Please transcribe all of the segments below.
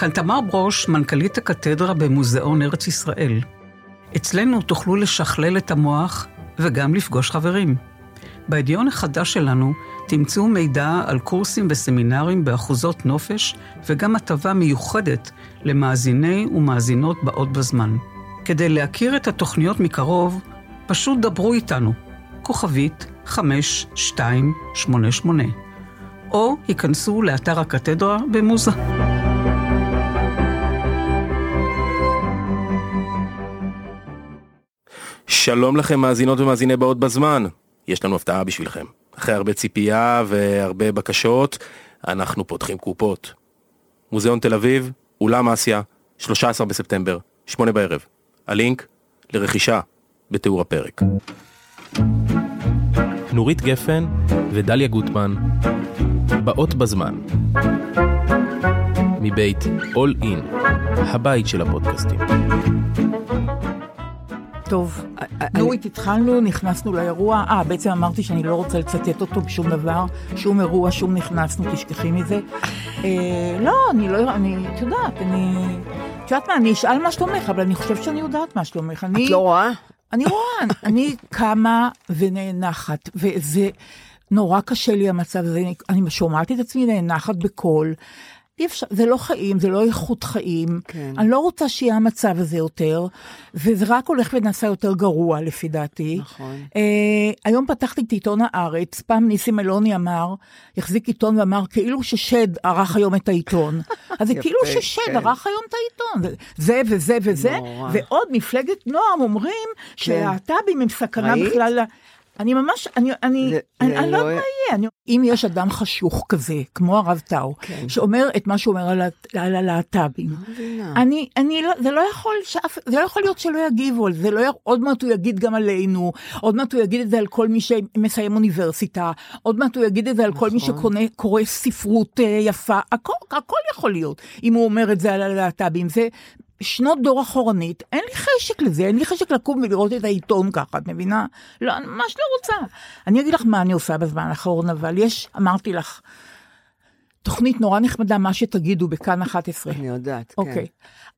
כאן תמר ברוש, מנכ"לית הקתדרה במוזיאון ארץ ישראל. אצלנו תוכלו לשכלל את המוח וגם לפגוש חברים. בידיון החדש שלנו תמצאו מידע על קורסים וסמינרים באחוזות נופש וגם הטבה מיוחדת למאזיני ומאזינות באות בזמן. כדי להכיר את התוכניות מקרוב, פשוט דברו איתנו, כוכבית 5288, או היכנסו לאתר הקתדרה במוזה. שלום לכם מאזינות ומאזיני באות בזמן, יש לנו הפתעה בשבילכם. אחרי הרבה ציפייה והרבה בקשות, אנחנו פותחים קופות. מוזיאון תל אביב, אולם אסיה, 13 בספטמבר, 8 בערב. הלינק לרכישה בתיאור הפרק. נורית גפן ודליה גוטמן, באות בזמן. מבית All In, הבית של הפודקאסטים. טוב, נורית, התחלנו, נכנסנו לאירוע. אה, בעצם אמרתי שאני לא רוצה לצטט אותו בשום דבר, שום אירוע, שום נכנסנו, תשכחי מזה. אה, לא, אני לא, אני, את יודעת, אני... את יודעת מה, אני אשאל מה שלומך, אבל אני חושבת שאני יודעת מה שלומך. את לא רואה? אני רואה, אני קמה ונאנחת, וזה נורא קשה לי המצב הזה, אני שומעת את עצמי נאנחת בקול. אי אפשר, זה לא חיים, זה לא איכות חיים. כן. אני לא רוצה שיהיה המצב הזה יותר, וזה רק הולך ונעשה יותר גרוע, לפי דעתי. נכון. אה, היום פתחתי את עיתון הארץ, פעם ניסים אלוני אמר, החזיק עיתון ואמר, כאילו ששד ערך היום את העיתון. אז זה כאילו ששד כן. ערך היום את העיתון. זה וזה וזה, נורא. ועוד מפלגת נועם אומרים כן. שהלהט"בים הם סכנה בכלל. אני ממש, אני, אני, אני, אני לא יודעת מה יהיה. אני, אם יש אדם חשוך כזה, כמו הרב טאו, כן. שאומר את מה שהוא אומר על הלהט"בים, אני, אני לא, זה לא יכול, שאף, זה לא יכול להיות שלא יגיבו על זה, לא, עוד מעט הוא יגיד גם עלינו, עוד מעט הוא יגיד את זה על כל מי שמסיים אוניברסיטה, עוד מעט הוא יגיד את זה על נכון. כל מי נכון. שקורא ספרות יפה, הכל, הכל יכול להיות, אם הוא אומר את זה על הלהט"בים. זה שנות דור אחורנית, אין לי חשק לזה, אין לי חשק לקום ולראות את העיתון ככה, את מבינה? לא, אני ממש לא רוצה. אני אגיד לך מה אני עושה בזמן האחרון, אבל יש, אמרתי לך, תוכנית נורא נחמדה, מה שתגידו בכאן 11. אני יודעת, כן. אוקיי.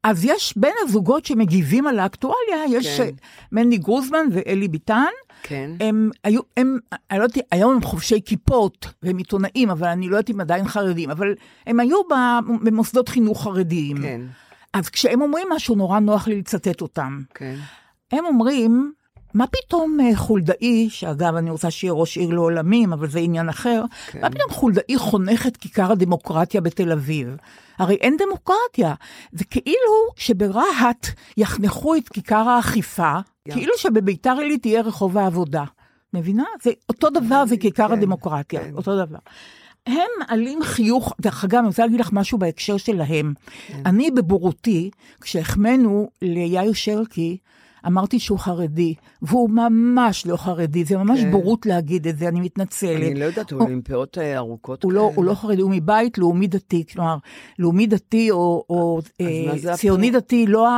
אז יש בין הזוגות שמגיבים על האקטואליה, יש כן. מני גרוזמן ואלי ביטן. כן. הם היו, הם, אני לא יודעת, היום הם חובשי כיפות והם עיתונאים, אבל אני לא יודעת אם עדיין חרדים, אבל הם היו במוסדות חינוך חרדיים. כן. אז כשהם אומרים משהו, נורא נוח לי לצטט אותם. כן. הם אומרים, מה פתאום אה, חולדאי, שאגב, אני רוצה שיהיה ראש עיר לעולמים, אבל זה עניין אחר, כן. מה פתאום חולדאי חונך את כיכר הדמוקרטיה בתל אביב? הרי אין דמוקרטיה. זה כאילו שברהט יחנכו את כיכר האכיפה, יא. כאילו שבביתר עילית תהיה רחוב העבודה. מבינה? זה אותו דבר, זה כיכר כן, הדמוקרטיה, כן. אותו דבר. הם מעלים חיוך, דרך אגב, אני רוצה להגיד לך משהו בהקשר שלהם. כן. אני בבורותי, כשהחמאנו ליאיר שרקי, אמרתי שהוא חרדי, והוא ממש לא חרדי, זה ממש כן. בורות להגיד את זה, אני מתנצלת. אני לא יודעת, הוא עם פאות אה, ארוכות הוא לא, הוא לא חרדי, הוא מבית לאומי דתי, כלומר, לאומי דתי או, או אה, ציוני הפעות? דתי, לא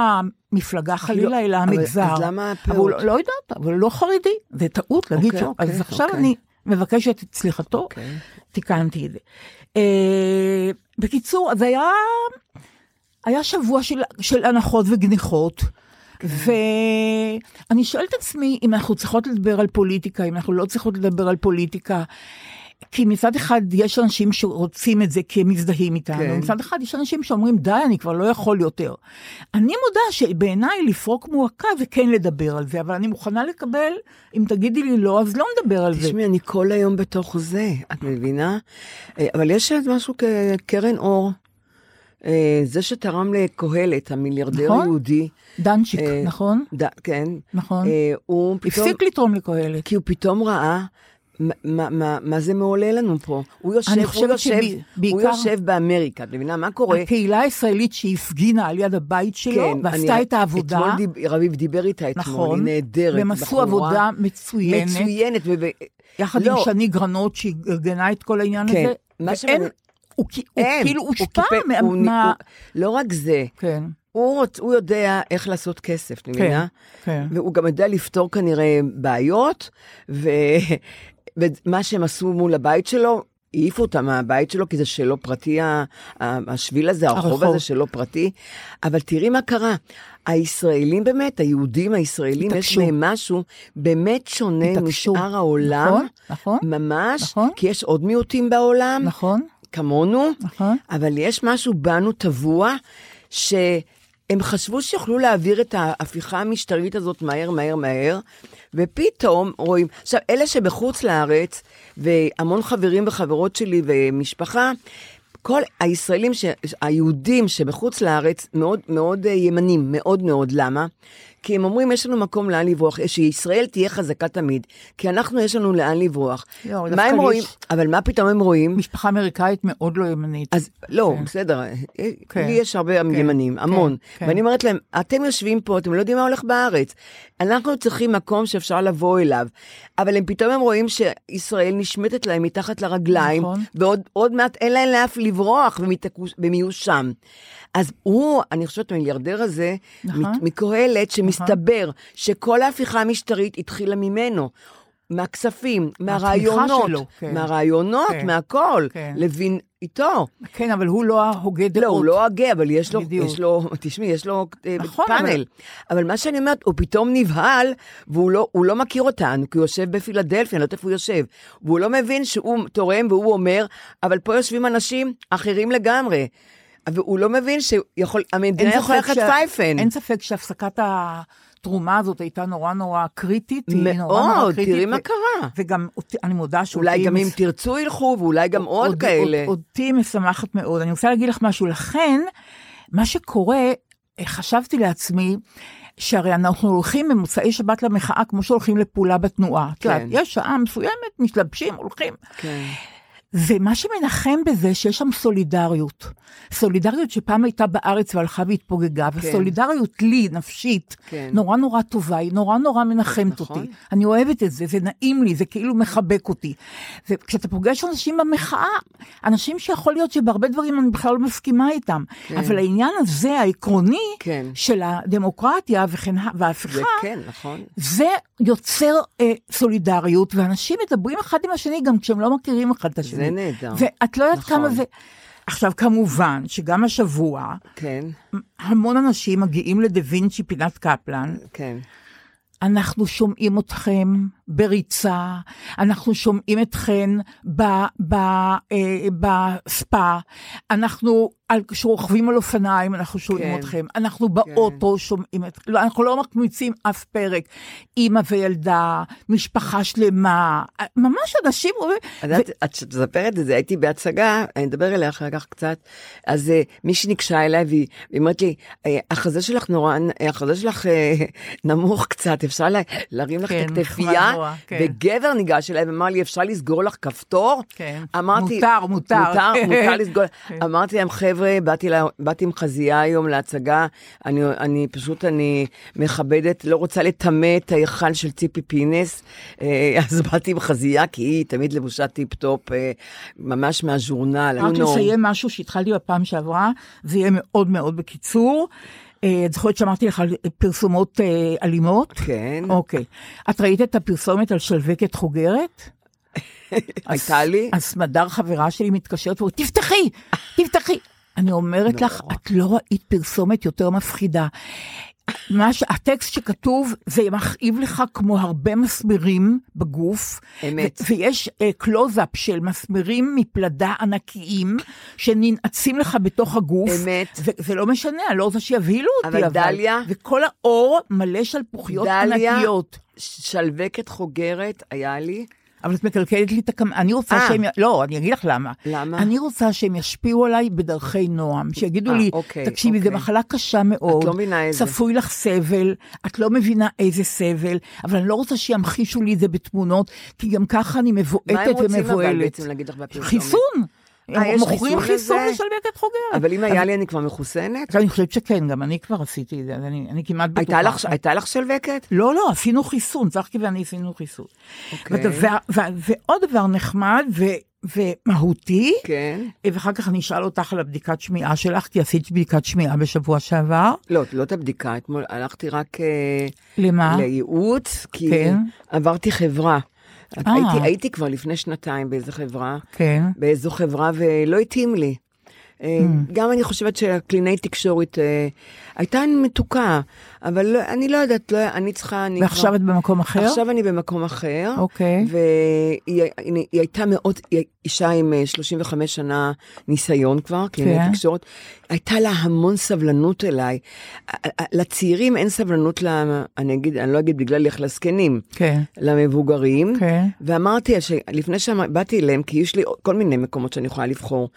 המפלגה חלילה, לא, אלא המגזר. אז למה הפאות? אבל לא, לא יודעת, אבל לא חרדי, זה טעות להגיד אוקיי, שהוא. אוקיי, אז עכשיו אוקיי. אני... מבקשת את סליחתו, okay. אוקיי. תיקנתי את זה. Uh, בקיצור, אז היה, היה שבוע של, של הנחות וגניחות. Okay. כן. ואני שואלת את עצמי אם אנחנו צריכות לדבר על פוליטיקה, אם אנחנו לא צריכות לדבר על פוליטיקה. כי מצד אחד יש אנשים שרוצים את זה כי הם מזדהים איתנו, כן. מצד אחד יש אנשים שאומרים די, אני כבר לא יכול יותר. אני מודה שבעיניי לפרוק מועקה זה כן לדבר על זה, אבל אני מוכנה לקבל, אם תגידי לי לא, אז לא נדבר על תשמע, זה. תשמעי, אני כל היום בתוך זה, את מבינה? אה, אבל יש משהו כקרן אור. אה, זה שתרם לקהלת, המיליארדר נכון? היהודי. דנצ'יק, אה, נכון? ד, כן. נכון. הוא פתאום... הפסיק לתרום לקהלת. כי הוא פתאום ראה מה, מה, מה זה מעולה לנו פה? הוא יושב, הוא יושב, שבעיקר, הוא יושב באמריקה, את מבינה מה קורה? הקהילה הישראלית שהפגינה על יד הבית שלו, כן, ועשתה אני, את העבודה. אתמול דיב, רביב דיבר איתה אתמול, נכון, היא נהדרת, והם עשו עבודה מצוינת. מצוינת. ו... יחד לא. עם שני גרנות שארגנה את כל העניין כן, הזה. מה ואין, הוא, הוא, הוא כאילו הושפע מה... הוא, מה... הוא, לא רק זה. כן. הוא, רוצ, הוא יודע איך לעשות כסף, את מבינה? כן, כן. והוא גם יודע לפתור כנראה בעיות, ו... ומה שהם עשו מול הבית שלו, העיפו אותה מהבית שלו, כי זה שלו פרטי, השביל הזה, הרחוב הרחוב. הזה שלו פרטי. אבל תראי מה קרה. הישראלים באמת, היהודים הישראלים, יש התעקשו. מהם משהו באמת שונה התעקשו. משאר העולם. נכון, נכון. ממש, נכון. כי יש עוד מיעוטים בעולם. נכון, כמונו, נכון. אבל יש משהו בנו טבוע, שהם חשבו שיוכלו להעביר את ההפיכה המשטרית הזאת מהר, מהר, מהר, ופתאום רואים, עכשיו, אלה שבחוץ לארץ, והמון חברים וחברות שלי ומשפחה, כל הישראלים, ש... היהודים שבחוץ לארץ, מאוד מאוד אה, ימנים, מאוד מאוד, למה? כי הם אומרים, יש לנו מקום לאן לברוח, שישראל תהיה חזקה תמיד, כי אנחנו, יש לנו לאן לברוח. לא, מה הם יש- רואים? אבל מה פתאום הם רואים? משפחה אמריקאית מאוד לא ימנית. אז לא, כן. בסדר, כן. לי יש הרבה ימנים, המון. כן. ואני אומרת להם, אתם יושבים פה, אתם לא יודעים מה הולך בארץ. אנחנו צריכים מקום שאפשר לבוא אליו. אבל הם פתאום הם רואים שישראל נשמטת להם מתחת לרגליים, נכון. ועוד עוד מעט אין להם לאף לברוח, והם יהיו שם. אז הוא, אני חושבת, המיליארדר הזה, נכון. מקהלת, שמסתבר שכל ההפיכה המשטרית התחילה ממנו. מהכספים, מהרעיונות, שלו, כן. מהרעיונות, כן. מהכל, כן. לוין איתו. כן, אבל הוא לא ההוגה דעות. לא, הוא לא הגה, אבל יש לו, בדיוק. יש לו, תשמעי, יש לו אה, נכון, פאנל. אבל- אבל מה שאני אומרת, הוא פתאום נבהל, והוא לא, לא מכיר אותנו, כי הוא יושב בפילדלפיה, אני לא יודעת איפה הוא יושב. והוא לא מבין שהוא תורם והוא אומר, אבל פה יושבים אנשים אחרים לגמרי. והוא לא מבין שהמדינה אין יכולה שה- פייפן. אין ספק שהפסקת התרומה הזאת הייתה נורא נורא קריטית. היא נורא נורא מאוד, קריטית, תראי מה קרה. וגם אותי, אני מודה שאותי... אולי גם אם תרצו ילכו, ואולי גם עוד אותי- כאלה. אותי משמחת מאוד. אני רוצה להגיד לך משהו. לכן, מה שקורה, אה, חשבתי לעצמי, שהרי אנחנו הולכים במוצאי שבת למחאה כמו שהולכים לפעולה בתנועה. את יודעת, כן. יש שעה מסוימת, מתלבשים, הולכים. כן. ומה שמנחם בזה, שיש שם סולידריות. סולידריות שפעם הייתה בארץ והלכה והתפוגגה, וסולידריות לי, נפשית, כן. נורא נורא טובה, היא נורא נורא מנחמת נכון. אותי. אני אוהבת את זה, זה נעים לי, זה כאילו מחבק אותי. וכשאתה פוגש אנשים במחאה, אנשים שיכול להיות שבהרבה דברים אני בכלל לא מסכימה איתם, אבל העניין הזה, העקרוני, כן. של הדמוקרטיה וכן, וההפיכה, זה כן, נכון. זה יוצר אה, סולידריות, ואנשים מדברים אחד עם השני גם כשהם לא מכירים אחד את השני. זה נהדר. ואת לא יודעת נכון. כמה זה... עכשיו, כמובן שגם השבוע, כן, המון אנשים מגיעים לדה וינצ'י פינת קפלן, כן. אנחנו שומעים אתכם בריצה, אנחנו שומעים אתכן ב, ב, אה, בספה, אנחנו כשרוכבים על אופניים, אנחנו שומעים כן. אתכם, אנחנו באוטו שומעים את... לא, אנחנו לא מקמיצים אף פרק. אימא וילדה, משפחה שלמה, ממש אנשים... את יודעת, את מספרת את זה, הייתי בהצגה, אני אדבר אליה אחר כך קצת, אז אה, מישהי ניגשה אליי והיא אומרת לי, אה, החזה שלך נורא, החזה שלך אה, נמוך קצת, אפשר לה- להרים לך כן, את הכתפייה? כן. וגבר ניגש אליי ואמר לי, אפשר לסגור לך כפתור? כן. אמרתי, מותר, מותר. מותר, מותר לסגור. כן. אמרתי להם, חבר'ה, באתי, לה, באתי עם חזייה היום להצגה, אני, אני פשוט, אני מכבדת, לא רוצה לטמא את ההיכל של ציפי פינס, אה, אז באתי עם חזייה, כי היא תמיד לבושה טיפ-טופ, אה, ממש מהז'ורנל. רק נורא- לסיים משהו שהתחלתי בפעם שעברה, זה יהיה מאוד מאוד בקיצור. אה, את זוכרת שאמרתי לך על פרסומות אה, אלימות? כן. אוקיי. את ראית את הפרסומת על שלבקת חוגרת? הייתה לי? אז סמדר חברה שלי מתקשרת ואומרת, תפתחי, תפתחי. אני אומרת לך, את לא ראית פרסומת יותר מפחידה. מה ש... הטקסט שכתוב, זה מכאיב לך כמו הרבה מסמרים בגוף. אמת. ו- ויש uh, קלוזאפ של מסמרים מפלדה ענקיים, שננעצים לך בתוך הגוף. אמת. ו- זה לא משנה, לא רוצה שיבהילו אותי, אבל דליה- וכל האור מלא שלפוחיות דליה, ענקיות. שלווקת חוגרת היה לי. אבל את מקלקלת לי את הקמ... אני רוצה אה. שהם... לא, אני אגיד לך למה. למה? אני רוצה שהם ישפיעו עליי בדרכי נועם. שיגידו אה, לי, אוקיי, תקשיבי, זו אוקיי. מחלה קשה מאוד. את לא מבינה איזה. צפוי לך סבל, את לא מבינה איזה סבל, אבל אני לא רוצה שימחישו לי את זה בתמונות, כי גם ככה אני מה מבועטת הם רוצים אבל ומבוהלת. בעצם להגיד לך בפרסומת? חיסון. אה, הם יש מוכרים חיסון? לשלווקת חוגרת. אבל אם היה לי, אני כבר מחוסנת? אני חושבת שכן, גם אני כבר עשיתי את זה, אני כמעט בטוחה. הייתה לך- שלווקת? לא, לא, עשינו חיסון, צחקי ואני עשינו חיסון. אוקיי. ועוד דבר נחמד ומהותי, כן. ואחר כך אני אשאל אותך על הבדיקת שמיעה שלך, כי עשית בדיקת שמיעה בשבוע שעבר. לא, לא את הבדיקה, אתמול הלכתי רק אה, למה? לייעוץ, כי כן. עברתי חברה. אה. הייתי, הייתי כבר לפני שנתיים באיזו חברה, כן. באיזו חברה, ולא התאים לי. Hmm. גם אני חושבת שהקלינאי תקשורת אה, הייתה מתוקה, אבל לא, אני לא יודעת, לא, אני צריכה... אני ועכשיו כבר- את במקום אחר? עכשיו אני במקום אחר. אוקיי. והיא היא, היא הייתה מאוד, היא אישה עם אה, 35 שנה ניסיון כבר, קלינאי כן. תקשורת. הייתה לה המון סבלנות אליי. לצעירים אין סבלנות, ל, אני אגיד, אני לא אגיד בגלל איך לזקנים, כן. למבוגרים. כן. ואמרתי, לפני שבאתי אליהם, כי יש לי כל מיני מקומות שאני יכולה לבחור,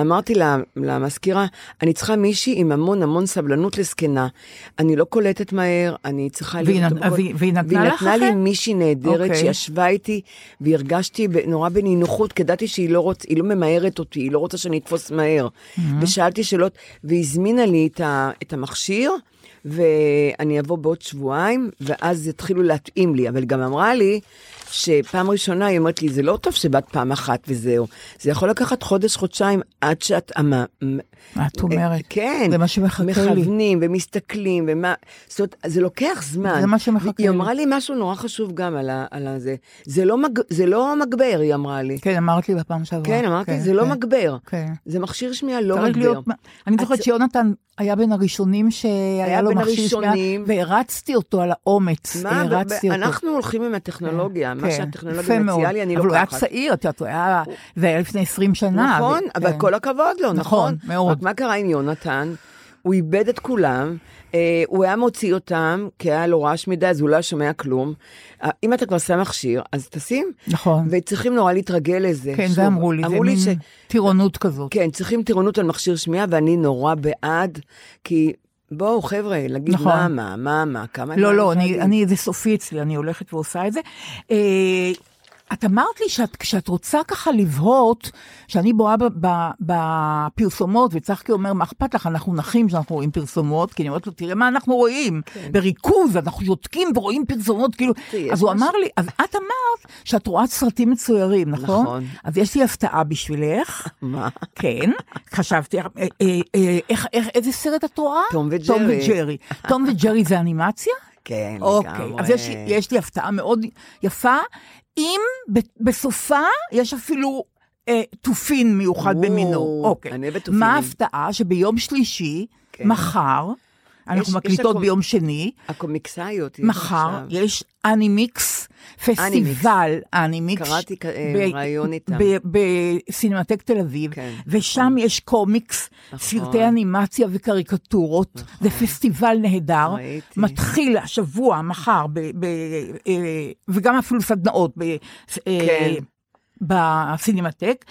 אמרתי לה- למזכירה, אני צריכה מישהי עם המון המון סבלנות לזקנה. אני לא קולטת מהר, אני צריכה... והיא להיות נת- בכל- והיא- והיא נתנה והיא לך נתנה לי? מישהי נהדרת אוקיי. שישבה איתי, והרגשתי נורא בנינוחות, כי ידעתי שהיא לא, רוצ, לא ממהרת אותי, היא לא רוצה שאני אתפוס מהר. Mm-hmm. ושאלתי שאלות, והזמינה לי את, ה, את המכשיר, ואני אבוא בעוד שבועיים, ואז יתחילו להתאים לי. אבל גם אמרה לי, שפעם ראשונה היא אומרת לי, זה לא טוב שבאת פעם אחת וזהו. זה יכול לקחת חודש, חודשיים, עד שאת... אמה, את אומרת. כן. זה מה שמחכה לי. מכוונים ומסתכלים, ומה... זאת אומרת, זה לוקח זמן. זה מה שמחכה היא לי. אמרה לי משהו נורא חשוב גם על, ה, על הזה. זה לא, מג, זה לא מגבר, היא אמרה לי. כן, אמרת לי בפעם שעברה. כן, אמרתי, זה לא כן. מגבר. כן. זה מכשיר שמיעה לא מגבר. להיות, אני זוכרת שיונתן היה בין הראשונים שהיה היה לו מכשיר שמיעה, הראשונים. והרצתי אותו על האומץ, מה, הרצתי אותו. אנחנו הולכים עם הטכנולוגיה, מה כן, שהטכנולוגיה. מציעה לי, אני אבל הוא היה לוקחת. צעיר, את יודעת, הוא היה, זה היה לפני 20 שנה. נכון, אבל כן. כל הכבוד לו, נכון? נכון, מאוד. רק מה קרה עם יונתן? הוא איבד את כולם, אה, הוא היה מוציא אותם, כי היה לו רעש מדי, אז הוא לא היה שומע כלום. אה, אם אתה כבר שם מכשיר, אז תשים. נכון. וצריכים נורא להתרגל לזה. כן, שוב, זה אמרו לי, זה אמרו לי מין ש... טירונות כזאת. כן, צריכים טירונות על מכשיר שמיעה, ואני נורא בעד, כי בואו, חבר'ה, להגיד נכון. מה, מה, מה, מה, כמה... לא, לא, אני. אני, זה סופי אצלי, אני הולכת ועושה את זה. אה, את אמרת לי שאת, כשאת רוצה ככה לבהות, שאני בואה בפרסומות, וצחקי אומר, מה אכפת לך, אנחנו נחים כשאנחנו רואים פרסומות, כי אני אומרת לו, תראה מה אנחנו רואים, בריכוז, אנחנו שותקים ורואים פרסומות, כאילו, אז הוא אמר לי, אז את אמרת שאת רואה סרטים מצוירים, נכון? נכון. אז יש לי הפתעה בשבילך. מה? כן, חשבתי, אה, אה, אה, איך, איך, איזה סרט את רואה? תום וג'רי. תום וג'רי. תום וג'רי זה אנימציה? כן, אוקיי, לגמרי. אז יש, יש לי הפתעה מאוד יפה, אם בסופה יש אפילו אה, תופין מיוחד או, במינו. אוקיי. אני אוהבת תופינים. מה ההפתעה? שביום שלישי, כן. מחר, אנחנו יש מקליטות הקומ- ביום שני, הקומיקסאיות. יש מחר עכשיו. יש אנימיקס, פסטיבל אנימיקס. קראתי אה, ראיון איתם. בסינמטק תל אביב, כן, ושם יש קומיקס, נכון. סרטי אנימציה וקריקטורות. זה פסטיבל נהדר. ראיתי. מתחיל השבוע, מחר, ב- ב- אה, וגם אפילו סדנאות. ב- אה, כן. בסינמטק,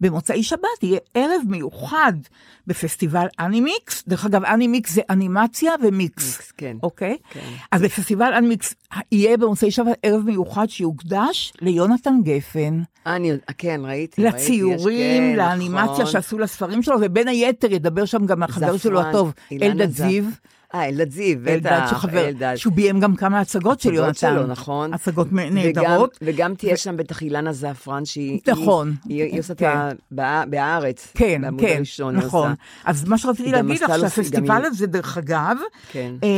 ובמוצאי שבת יהיה ערב מיוחד בפסטיבל אנימיקס. דרך אגב, אנימיקס זה אנימציה ומיקס. מיקס, כן. אוקיי? כן. אז בפסטיבל אנימיקס יהיה במוצאי שבת ערב מיוחד שיוקדש ליונתן גפן, אני, כן, ראיתי. ראיתי, יש- לציורים, כן, לאנימציה נכון. שעשו לספרים שלו, ובין היתר ידבר שם גם החבר שלו הטוב, אלדד זיו. אה, אלדד זיו, אלדד בטח, אלדד. שהוא ביים גם כמה הצגות של הצגות יונתן. שלו, נכון. הצגות נהדרות. וגם תהיה שם בטח אילנה זעפרן, שהיא... נכון. היא עושה את כן. ה... ב"ה- בהארץ. כן, כן, הראשון נכון. אז מה שרציתי להגיד לך, שהפסטיבל הזה, דרך אגב, כן. אה,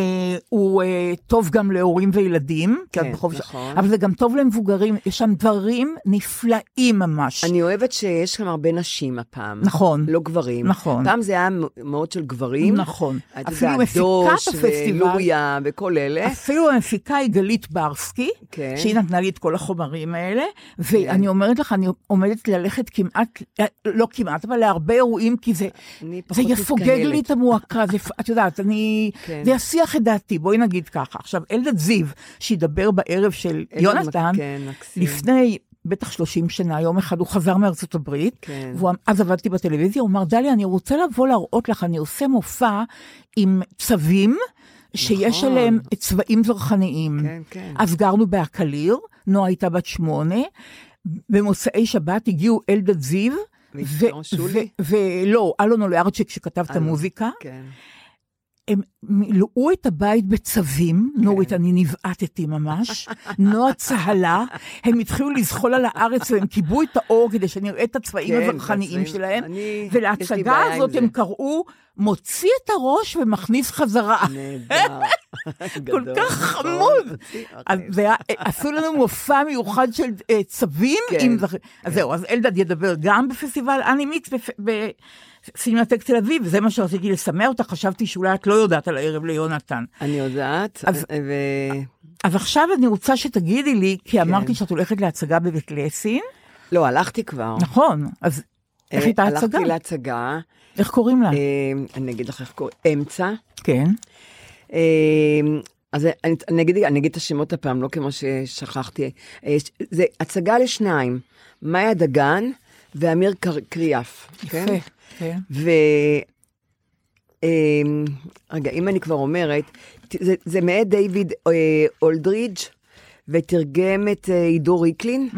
הוא אה, טוב גם להורים וילדים, כן, נכון. אבל זה גם טוב למבוגרים, יש שם דברים נפלאים ממש. אני אוהבת שיש שם הרבה נשים הפעם. נכון. לא גברים. נכון. פעם זה היה מאוד של גברים. נכון. אפילו יודעת, דוש הפסטיבל- ולוריה וכל אלה. אפילו המפיקה היא גלית ברסקי, כן. שהיא נתנה לי את כל החומרים האלה, ואני אומרת לך, אני עומדת ללכת כמעט, לא כמעט, אבל להרבה אירועים, כי זה, זה יפוגג. לי את המועקה, זה, את יודעת, אני, כן. זה יסיח את דעתי, בואי נגיד ככה. עכשיו, אלדד זיו, שידבר בערב של יונתן, כן. לפני... בטח 30 שנה, יום אחד הוא חזר מארצות הברית, כן. ואז עבדתי בטלוויזיה, הוא אמר, דליה, אני רוצה לבוא להראות לך, אני עושה מופע עם צווים, שיש נכון. עליהם צבעים זרחניים. כן, כן. אז גרנו באקליר, נועה הייתה בת שמונה, במוצאי שבת הגיעו אלדד זיו? ולא, אלון אוליארצ'יק שכתב את המוזיקה, כן. הם מילאו את הבית בצווים, נורית, אני נבעטתי ממש, נועה צהלה, הם התחילו לזחול על הארץ והם כיבו את האור כדי שנראה את הצבעים כן, הזרחניים. שלהם, אני- ולהצגה הזאת זה. הם קראו מוציא את הראש ומכניס חזרה. נהדר. כל כך נכון, חמוד. אוקיי. זה היה- עשו לנו מופע מיוחד של אה, צווים. כן, אז זהו, אז אלדד ידבר גם בפסטיבל אני מיקס בסינמטק תל אביב, וזה מה שרציתי לסמא אותך, חשבתי שאולי את לא יודעת על הערב ליונתן. אני יודעת, אז- ו... אז עכשיו אני רוצה שתגידי לי, כי כן. אמרתי שאת הולכת להצגה בבית לסין, לא, הלכתי כבר. נכון, אז איך אה, הייתה ההצגה? הלכתי להצגה, איך קוראים לה? אה, אני אגיד לך איך קוראים, אמצע. כן. אה, אז אני, אני, אגיד, אני אגיד את השמות הפעם, לא כמו ששכחתי. אה, זה הצגה לשניים, מאיה דגן ואמיר קר- קריאף. יפה, כן. ו... אה, רגע, אם אני כבר אומרת, זה מאת דיוויד אה, אולדרידג' ותרגם את אה, עידו ריקלין,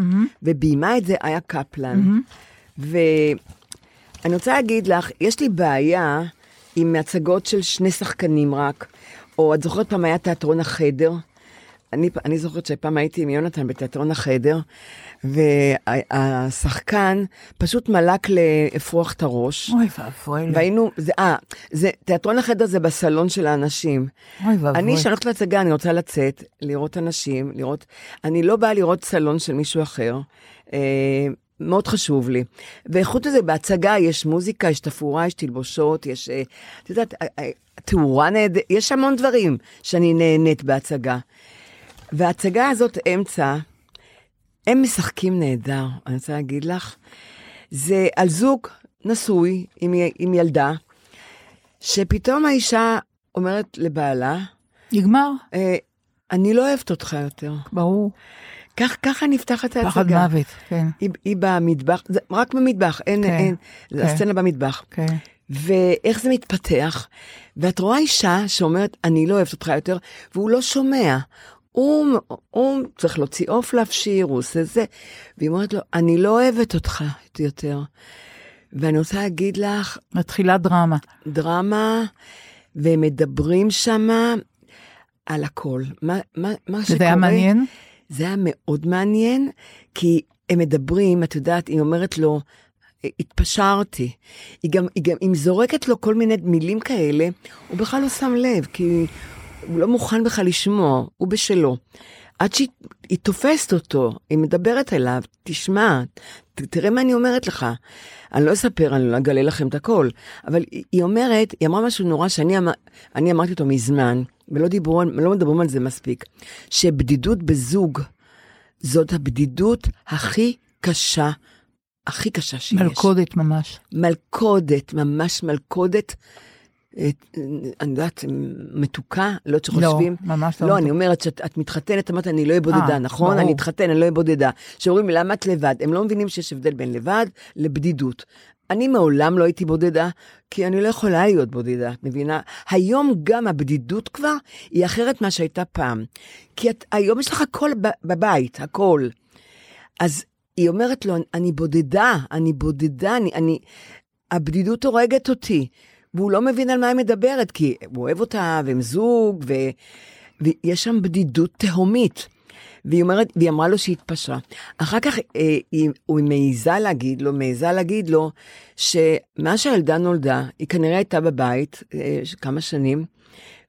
וביימה את זה איה קפלן. ואני רוצה להגיד לך, יש לי בעיה עם הצגות של שני שחקנים רק, או את זוכרת פעם היה תיאטרון החדר? אני, אני זוכרת שפעם הייתי עם יונתן בתיאטרון החדר, והשחקן פשוט מלק לאפרוח את הראש. אוי ואבוי. והיינו, זה, אה, זה, תיאטרון החדר זה בסלון של האנשים. אוי ואבוי. אני, כשאני הולכת להצגה, אני רוצה לצאת, לראות אנשים, לראות... אני לא באה לראות סלון של מישהו אחר. אה, מאוד חשוב לי. וחוץ מזה, בהצגה יש מוזיקה, יש תפאורה, יש תלבושות, יש... אה, את יודעת, אה, אה, תאורה נהדרת, יש המון דברים שאני נהנית בהצגה. וההצגה הזאת, אמצע, הם משחקים נהדר, אני רוצה להגיד לך. זה על זוג נשוי עם, עם ילדה, שפתאום האישה אומרת לבעלה, נגמר, אה, אני לא אוהבת אותך יותר. ברור. כך, ככה נפתחת ההצגה. פחד מוות, כן. היא, היא במטבח, זה רק במטבח, אין, כן, אין, זה כן. הסצנה במטבח. כן. ואיך זה מתפתח, ואת רואה אישה שאומרת, אני לא אוהבת אותך יותר, והוא לא שומע. הוא, הוא צריך להוציא עוף להפשיר, הוא עושה זה, והיא אומרת לו, אני לא אוהבת אותך יותר. ואני רוצה להגיד לך, מתחילה דרמה. דרמה, והם מדברים שמה על הכל. מה, מה, מה שקורה... וזה היה מעניין? זה היה מאוד מעניין, כי הם מדברים, את יודעת, היא אומרת לו, התפשרתי. היא גם, היא גם, היא זורקת לו כל מיני מילים כאלה, הוא בכלל לא שם לב, כי הוא לא מוכן בכלל לשמוע, הוא בשלו. עד שהיא היא תופסת אותו, היא מדברת אליו, תשמע, ת, תראה מה אני אומרת לך. אני לא אספר, אני לא אגלה לכם את הכל, אבל היא, היא אומרת, היא אמרה משהו נורא שאני אמר, אמרתי אותו מזמן, ולא דיברו, לא מדברים על זה מספיק, שבדידות בזוג, זאת הבדידות הכי קשה, הכי קשה שיש. מלכודת ממש. מלכודת, ממש מלכודת. אני יודעת, מתוקה, לא יודעת לא, שחושבים. ממש לא לא. אני אומרת שאת את מתחתנת, אמרת, אני לא אהיה בודדה, אה, נכון? אני אתחתן, אני לא אהיה בודדה. שאומרים, למה את לבד? הם לא מבינים שיש הבדל בין לבד לבדידות. אני מעולם לא הייתי בודדה, כי אני לא יכולה להיות בודדה, את מבינה? היום גם הבדידות כבר היא אחרת ממה שהייתה פעם. כי את, היום יש לך הכל בבית, הכל. אז היא אומרת לו, אני בודדה, אני בודדה, אני, אני... הבדידות הורגת אותי. והוא לא מבין על מה היא מדברת, כי הוא אוהב אותה, והם זוג, ו... ויש שם בדידות תהומית. והיא אומרת, והיא אמרה לו שהיא התפשרה. אחר כך אה, היא, הוא מעיזה להגיד לו, מעיזה להגיד לו, שמאז שהילדה נולדה, היא כנראה הייתה בבית אה, כמה שנים,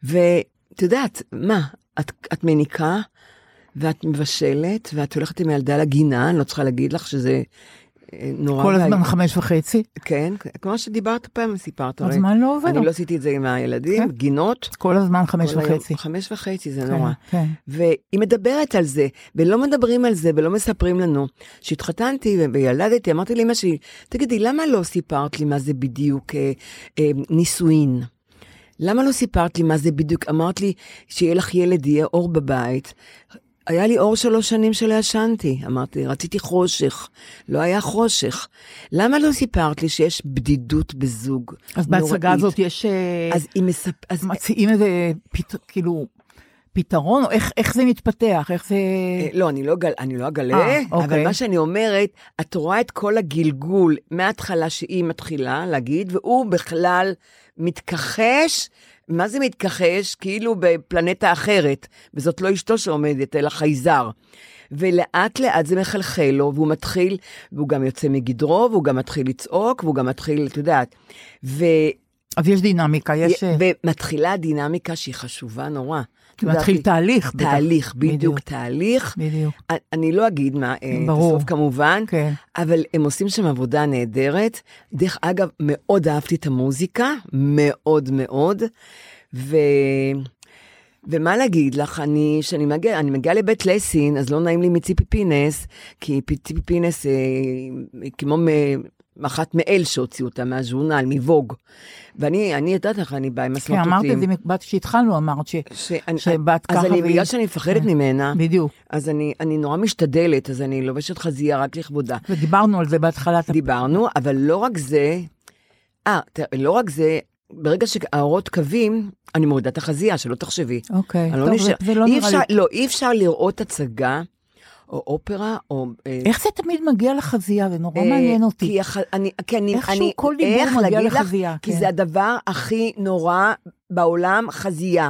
ואת יודעת, מה, את, את מניקה, ואת מבשלת, ואת הולכת עם הילדה לגינה, אני לא צריכה להגיד לך שזה נורא... כל. הזמן חמש וחצי. כן, כמו שדיברת פעם, סיפרת. אז. מה לא עובר? אני לא עשיתי את זה עם הילדים, כן. גינות. כל הזמן חמש כל היום. וחצי. חמש וחצי, זה כן, נורא. כן. והיא מדברת על זה, ולא מדברים על זה, ולא מספרים לנו. כשהתחתנתי וילדתי, אמרתי לאמא שלי, תגידי, למה לא סיפרת לי מה זה בדיוק אה, אה, נישואין? למה לא סיפרת לי מה זה בדיוק? אמרת לי שיהיה לך ילד, יהיה אור בבית. היה לי אור שלוש שנים שלא ישנתי. אמרתי, רציתי חושך. לא היה חושך. למה לא סיפרת לי שיש בדידות בזוג? אז בהצגה נוראית? הזאת יש... אה, אז היא מספ... אז מציעים איזה פת... כאילו פתרון, או איך, איך זה מתפתח, איך זה... אה, לא, אני לא, אגל, אני לא אגלה, אה, אבל אוקיי. מה שאני אומרת, את רואה את כל הגלגול מההתחלה שהיא מתחילה להגיד, והוא בכלל מתכחש, מה זה מתכחש? כאילו בפלנטה אחרת, וזאת לא אשתו שעומדת, אלא חייזר. ולאט לאט זה מחלחל לו, והוא מתחיל, והוא גם יוצא מגדרו, והוא גם מתחיל לצעוק, והוא גם מתחיל, את יודעת. ו... אז יש דינמיקה, יש... ומתחילה דינמיקה שהיא חשובה נורא. מתחיל תהליך. תהליך, בדיוק. תהליך. בדיוק. אני- לא אגיד מה, אה. בסוף כמובן, כן. אבל הם עושים שם עבודה נהדרת. דרך אגב, מאוד אהבתי את המוזיקה, מאוד מאוד, ו... ומה להגיד לך, אני, כשאני מגיעה, אני מגיעה לבית לסין, אז לא נעים לי מציפי פינס, כי ציפי פינס אה, כמו אחת מאל שהוציאו אותה מהז'ורנל, מווג. ואני, אני יודעת לך, אני באה עם כן, הסמרטוטים. אמרת את זה, כשהתחלנו אמרת ש- שאני- שבאת ככה. אז אני, בגלל שאני מפחדת כן. ממנה, בדיוק. אז אני, אני נורא משתדלת, אז אני לובשת חזייה רק לכבודה. ודיברנו על זה בהתחלת... דיברנו, אבל לא רק זה, אה, לא רק זה, ברגע שהאורות קווים, אני מורידה את החזייה, שלא תחשבי. אוקיי, לא טוב, נשאר- זה לא נראה לי... לא, אי אפשר לראות הצגה, או אופרה, או... אה, איך זה תמיד מגיע לחזייה? זה נורא אה, מעניין אותי. כי, הח... אני, כי אני, איכשהו אני, כל דיבור מגיע להגיד לך? לחזייה, כי כן. זה הדבר הכי נורא בעולם, חזייה.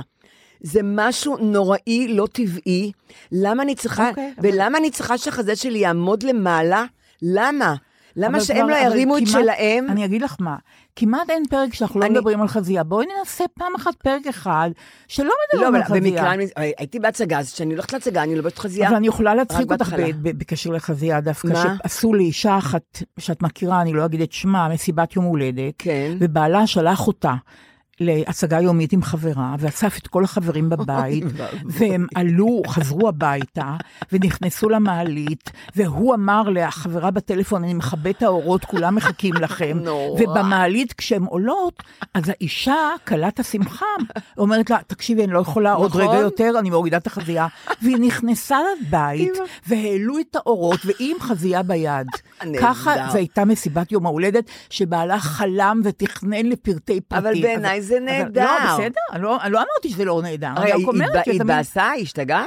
זה משהו נוראי, לא טבעי. למה אני צריכה, אוקיי, אבל- ולמה אני צריכה שהחזה שלי יעמוד למעלה? למה? למה אבל שהם כבר- לא אבל ירימו את כמעט- שלהם? אני אגיד לך מה, כמעט אין פרק שאנחנו לא אני- מדברים על חזייה. בואי ננסה פעם אחת פרק אחד שלא לא, מדברים אבל על חזייה. במקרה, אני- הייתי בהצגה, אז כשאני הולכת להצגה, אני לובשת חזייה. אבל אני יכולה להצחיק אותך בקשר לחזייה דווקא, מה? שעשו לאישה אחת שאת מכירה, אני לא אגיד את שמה, מסיבת יום הולדת, כן. ובעלה שלח אותה. להצגה יומית עם חברה, ואסף את כל החברים בבית, והם עלו, חזרו הביתה, ונכנסו למעלית, והוא אמר לחברה בטלפון, אני מכבה את האורות, כולם מחכים לכם. נורא. ובמעלית, כשהן עולות, אז האישה, כלת השמחה, אומרת לה, תקשיבי, אני לא יכולה עוד נכון. רגע יותר, אני מורידה את החזייה. והיא נכנסה לבית, והעלו את האורות, והיא עם חזייה ביד. ככה זו הייתה מסיבת יום ההולדת, שבעלה חלם ותכנן לפרטי פרטים. אבל בעיניי זה אבל- נהדר. לא, בסדר, אני לא, אני לא אמרתי שזה לא נהדר. רגע, היא. התבאסה? היא השתגעה?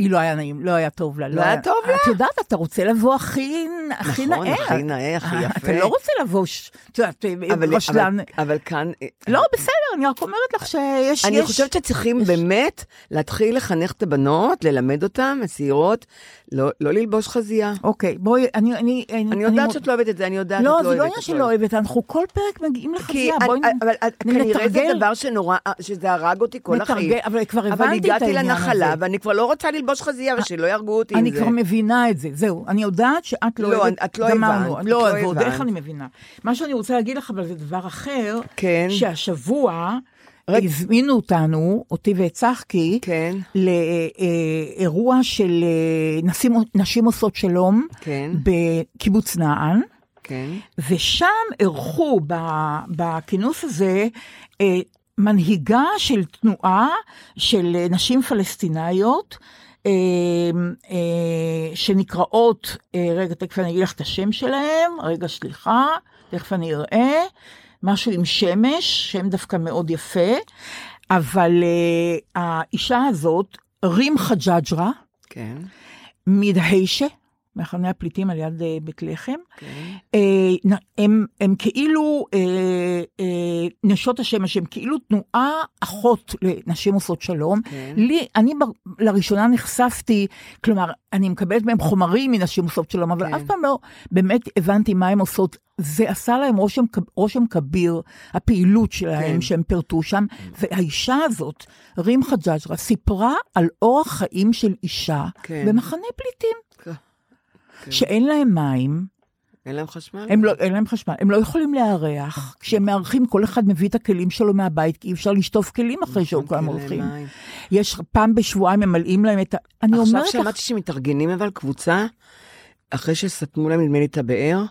היא לא היה נעים, לא היה טוב לה. לא היה טוב לה? את יודעת, אתה רוצה לבוא הכי, נכון, נאה. הכי נאה, הכי אה, יפה. אתה לא רוצה לבוא, את יודעת, אבל- רשלן. אבל- אבל כאן... אה, לא, בסדר, אני רק אומרת לך שיש... אני חושבת שצריכים באמת להתחיל לחנך את הבנות, ללמד אותן, הצעירות, לא לא ללבוש חזייה. אוקיי, בואי, אני... אני, אני יודעת שאת לא אוהבת את זה, אני יודעת, לא, את זה לא עניין שלא אוהבת, אנחנו כל פרק מגיעים לחזייה, בואי... אבל אבל כנראה זה נתרגל. דבר שנורא, שזה הרג אותי כל נתרגל, החיים. אבל כבר אבל הבנתי את הגעתי העניין לנחלה, הזה. ואני כבר לא רוצה ללבוש חזייה, ושלא יהרגו אותי עם אני זה. כבר מבינה את זה, זהו. אני יודעת שאת לא לא, את לא. הבנת, לא, ועוד איך. אני מבינה. מה שאני רוצה להגיד לך, אבל זה דבר אחר, כן. שהשבוע הזמינו אותנו, אותי ואת צחקי, כן. לאירוע של אה, נשים, נשים עושות שלום, כן. בקיבוץ נען. כן. ושם אירחו בכינוס הזה אה, מנהיגה של תנועה של אה, נשים פלסטיניות, אה, אה, שנקראות, אה, רגע, תכף אני אגיד לך את השם שלהם, רגע, סליחה, תכף אני אראה, משהו עם שמש, שם דווקא מאוד יפה, אבל אה, האישה הזאת, רים חג'ג'רה, כן. מדהיישה, מחנה הפליטים על יד אה, בית לחם. כן. אה, נ- הם, הם כאילו אה, אה, נשות השמש, הם כאילו תנועה אחות לנשים עושות שלום. כן. לי, אני ב- לראשונה נחשפתי, כלומר, אני מקבלת מהם חומרים מנשים עושות שלום, אבל כן. אף פעם לא באמת הבנתי מה הן עושות. זה עשה להם רושם, רושם כביר, הפעילות שלהם כן. שהם פירטו שם, והאישה הזאת, רים חג'ג'רה, סיפרה על אורח חיים של אישה כן. במחנה פליטים. שאין להם מים, אין להם חשמל? הם לא, אין להם חשמל, הם לא יכולים לארח. כשהם מארחים, כל אחד מביא את הכלים שלו מהבית, כי אי אפשר לשטוף כלים אחרי שהם כולם אין להם הולכים. מים. יש פעם בשבועיים ממלאים להם את ה... אני עכשיו אומרת לך, שמעתי שמתארגנים אבל קבוצה, אחרי שסתמו להם נדמה לי את הבאר,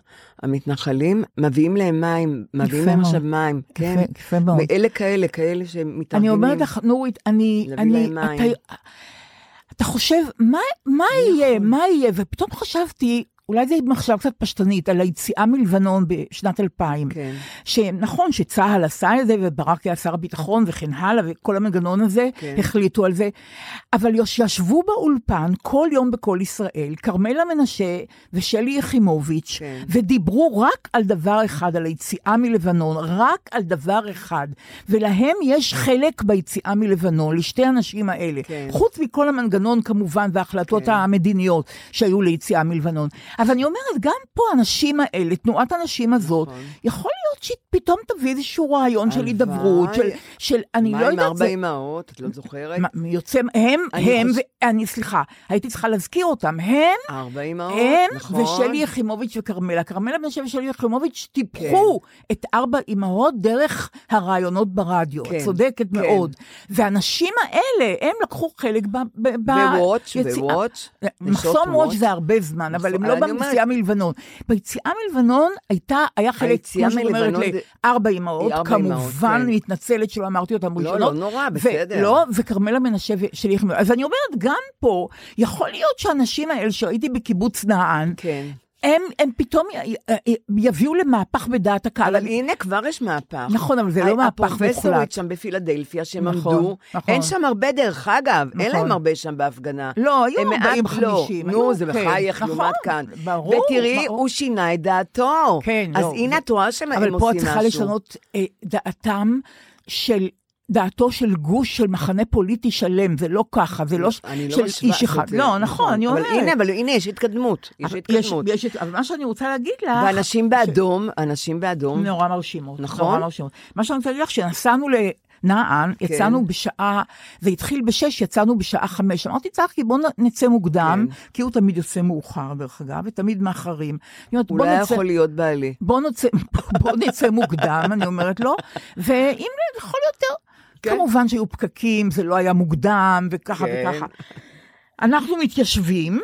המתנחלים, מביאים להם מים, מביאים להם. עכשיו מים, כן. יפה, מאוד. ואלה כאלה, כאלה שמתארגנים. אני אומרת לך, נורית, אני... להביא אני להם מים. אתה, אתה חושב, מה, מה יהיה, מה יהיה? ופתאום חשבתי, אולי זו מחשבה קצת פשטנית, על היציאה מלבנון בשנת 2000. כן. שנכון שצה"ל עשה את זה, וברק היה שר הביטחון וכן הלאה, וכל המנגנון הזה, כן. החליטו על זה. אבל ישבו באולפן כל יום בכל ישראל, כרמלה מנשה ושלי יחימוביץ', כן. ודיברו רק על דבר אחד, על היציאה מלבנון, רק על דבר אחד. ולהם יש חלק ביציאה מלבנון, לשתי הנשים האלה. כן. חוץ מכל המנגנון כמובן, וההחלטות כן. המדיניות שהיו ליציאה מלבנון. אבל אני אומרת, גם פה הנשים האלה, תנועת הנשים הזאת, נכון. יכול שפתאום תביא איזשהו רעיון של. הידברות, של, של, אני מה לא עם יודעת, ארבע זה... אמהות? את לא זוכרת? מה, יוצא, הם, אני הם, ואני, סליחה, הייתי צריכה להזכיר אותם, הם, ארבע אמהות, הם נכון. ושלי יחימוביץ' וכרמלה. כרמלה בן שבע ושלי יחימוביץ' טיפחו את ארבע אמהות דרך הרעיונות ברדיו. כן, את צודקת כן. מאוד. והנשים האלה, הם לקחו חלק ב... ב- ב- ווואץ', יציאה- ווואץ', נשות מחסום וואץ'. זה הרבה זמן, אבל הם נכון, לא אני אומרת- ביציאה מלבנון. ביציאה מלבנון הייתה, היה חלק, כמו שאת זה- לארבע אמהות, כמובן, כן. אני מתנצלת שלא אמרתי אותם לא, ראשונות. לא נורא, ו- בסדר. לא, וכרמלה מנשה ושלי יחימוביץ'. אז אני אומרת, גם פה, יכול להיות שהאנשים האלה שראיתי בקיבוץ נען, כן. הם, הם פתאום י- י- יביאו למהפך בדעת הקהל. אבל הנה, כבר יש מהפך. נכון, אבל זה לא מהפך הפרופסורית מוחלט. שם בפילדלפיה, שהם נכון, עמדו, נכון. אין שם הרבה, דרך אגב, אין נכון. להם הרבה שם בהפגנה. לא, היו הם 40, מעט לא. 50, נו, זה כן, בחייך נכון, לעומת כאן. ברור, ותראי, ברור. הוא שינה את דעתו. כן, אז לא, הנה, את רואה שהם אבל עושים פה משהו. את צריכה לשנות אה, דעתם של... דעתו של גוש, של מחנה פוליטי שלם, זה לא ככה, זה לא ש- לא של משווה, איש אחד. זה- לא, נכון, אני אומרת. אבל הנה, אבל הנה, יש התקדמות. יש התקדמות. יש, יש, אבל מה שאני רוצה להגיד לך... ואנשים באדום, אנשים באדום. נורא מרשימות. נכון? נורא מרשימות. מה שאני רוצה להגיד לך, כשנסענו לנען, כן. יצאנו בשעה, זה התחיל בשש, יצאנו בשעה חמש. אמרתי, צחקי, בוא נצא מוקדם, כן. כי הוא תמיד יוצא מאוחר, דרך אגב, ותמיד מאחרים. אומרת, אולי נצא... יכול להיות בעלי. בוא נצא, בוא נצא מוקדם, אני אומרת לו, ואם יכול יותר. כן. כמובן שהיו פקקים, זה לא היה מוקדם, וככה כן. וככה. אנחנו מתיישבים,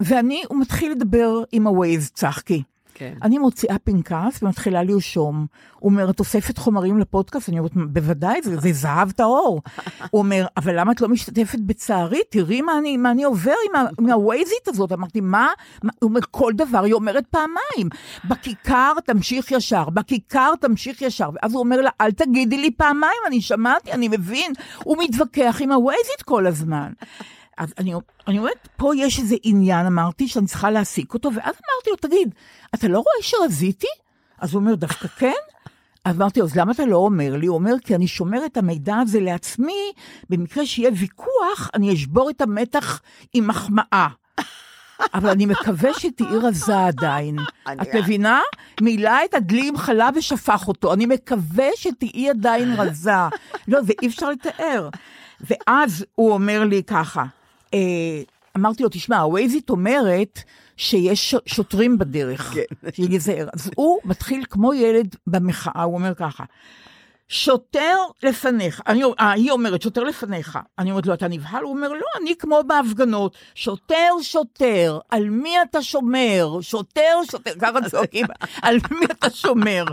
ואני, הוא מתחיל לדבר עם הווייז, צחקי. כן. אני מוציאה פנקס ומתחילה לרשום. הוא אומר, תוספת חומרים לפודקאסט? אני אומרת, בוודאי, זה, זה זהב טהור. הוא אומר, אבל למה את לא משתתפת בצערי? תראי מה אני, מה אני עובר עם, הווייזית הזאת. אמרתי? מה? הוא אומר, כל דבר היא אומרת פעמיים. בכיכר תמשיך ישר, בכיכר תמשיך ישר. ואז הוא אומר לה, אל תגידי לי פעמיים, אני שמעתי, אני מבין. הוא מתווכח עם הווייזית כל הזמן. אז אני, אני אומרת, פה יש איזה עניין, אמרתי, שאני צריכה להעסיק אותו, ואז אמרתי לו, תגיד, אתה לא רואה שרזיתי? אז הוא אומר, דווקא כן? אז אמרתי לו, אז למה אתה לא אומר לי? הוא אומר, כי אני שומר את המידע הזה לעצמי, במקרה שיהיה ויכוח, אני אשבור את המתח עם מחמאה. אבל אני מקווה שתהיי רזה עדיין. את מבינה? מילא את הדלי עם חלב ושפך אותו. אני מקווה שתהיי עדיין רזה. לא, זה אי אפשר לתאר. ואז הוא אומר לי ככה, אה, אמרתי לו, תשמע, הווייזית אומרת שיש שוטרים בדרך, שיזהר. אז הוא מתחיל כמו ילד במחאה, הוא אומר ככה, שוטר לפניך, אני, אה, היא אומרת, שוטר לפניך. אני אומרת לו, אתה נבהל? הוא אומר, לא, אני כמו בהפגנות. שוטר, שוטר, על מי אתה שומר? שוטר, שוטר, ככה צועקים, על מי אתה שומר?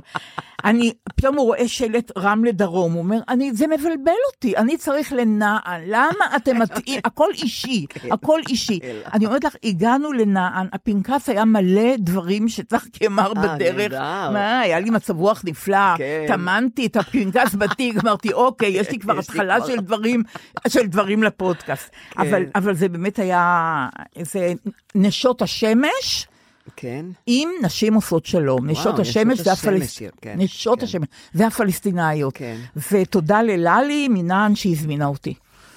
אני, פתאום הוא רואה שלט רמלה דרום, הוא אומר, אני, זה מבלבל אותי, אני צריך לנען, למה אתם מטעים? הכל אישי, הכל אישי. אני אומרת לך, הגענו לנען, הפנקס היה מלא דברים שצחקי אמר אה, בדרך. מה, היה לי מצב רוח נפלא, כן. טמנתי את הפנקס בתיק, אמרתי, אוקיי, יש לי כבר התחלה. של דברים, של דברים לפודקאסט. כן. אבל זה באמת היה, זה נשות השמש. כן. עם נשים עושות שלום, נשות נשות השמש השמש, והפלסט... כן, נשות כן. השמש והפלסטינאיות. כן. ותודה לללי מנען שהזמינה אותי.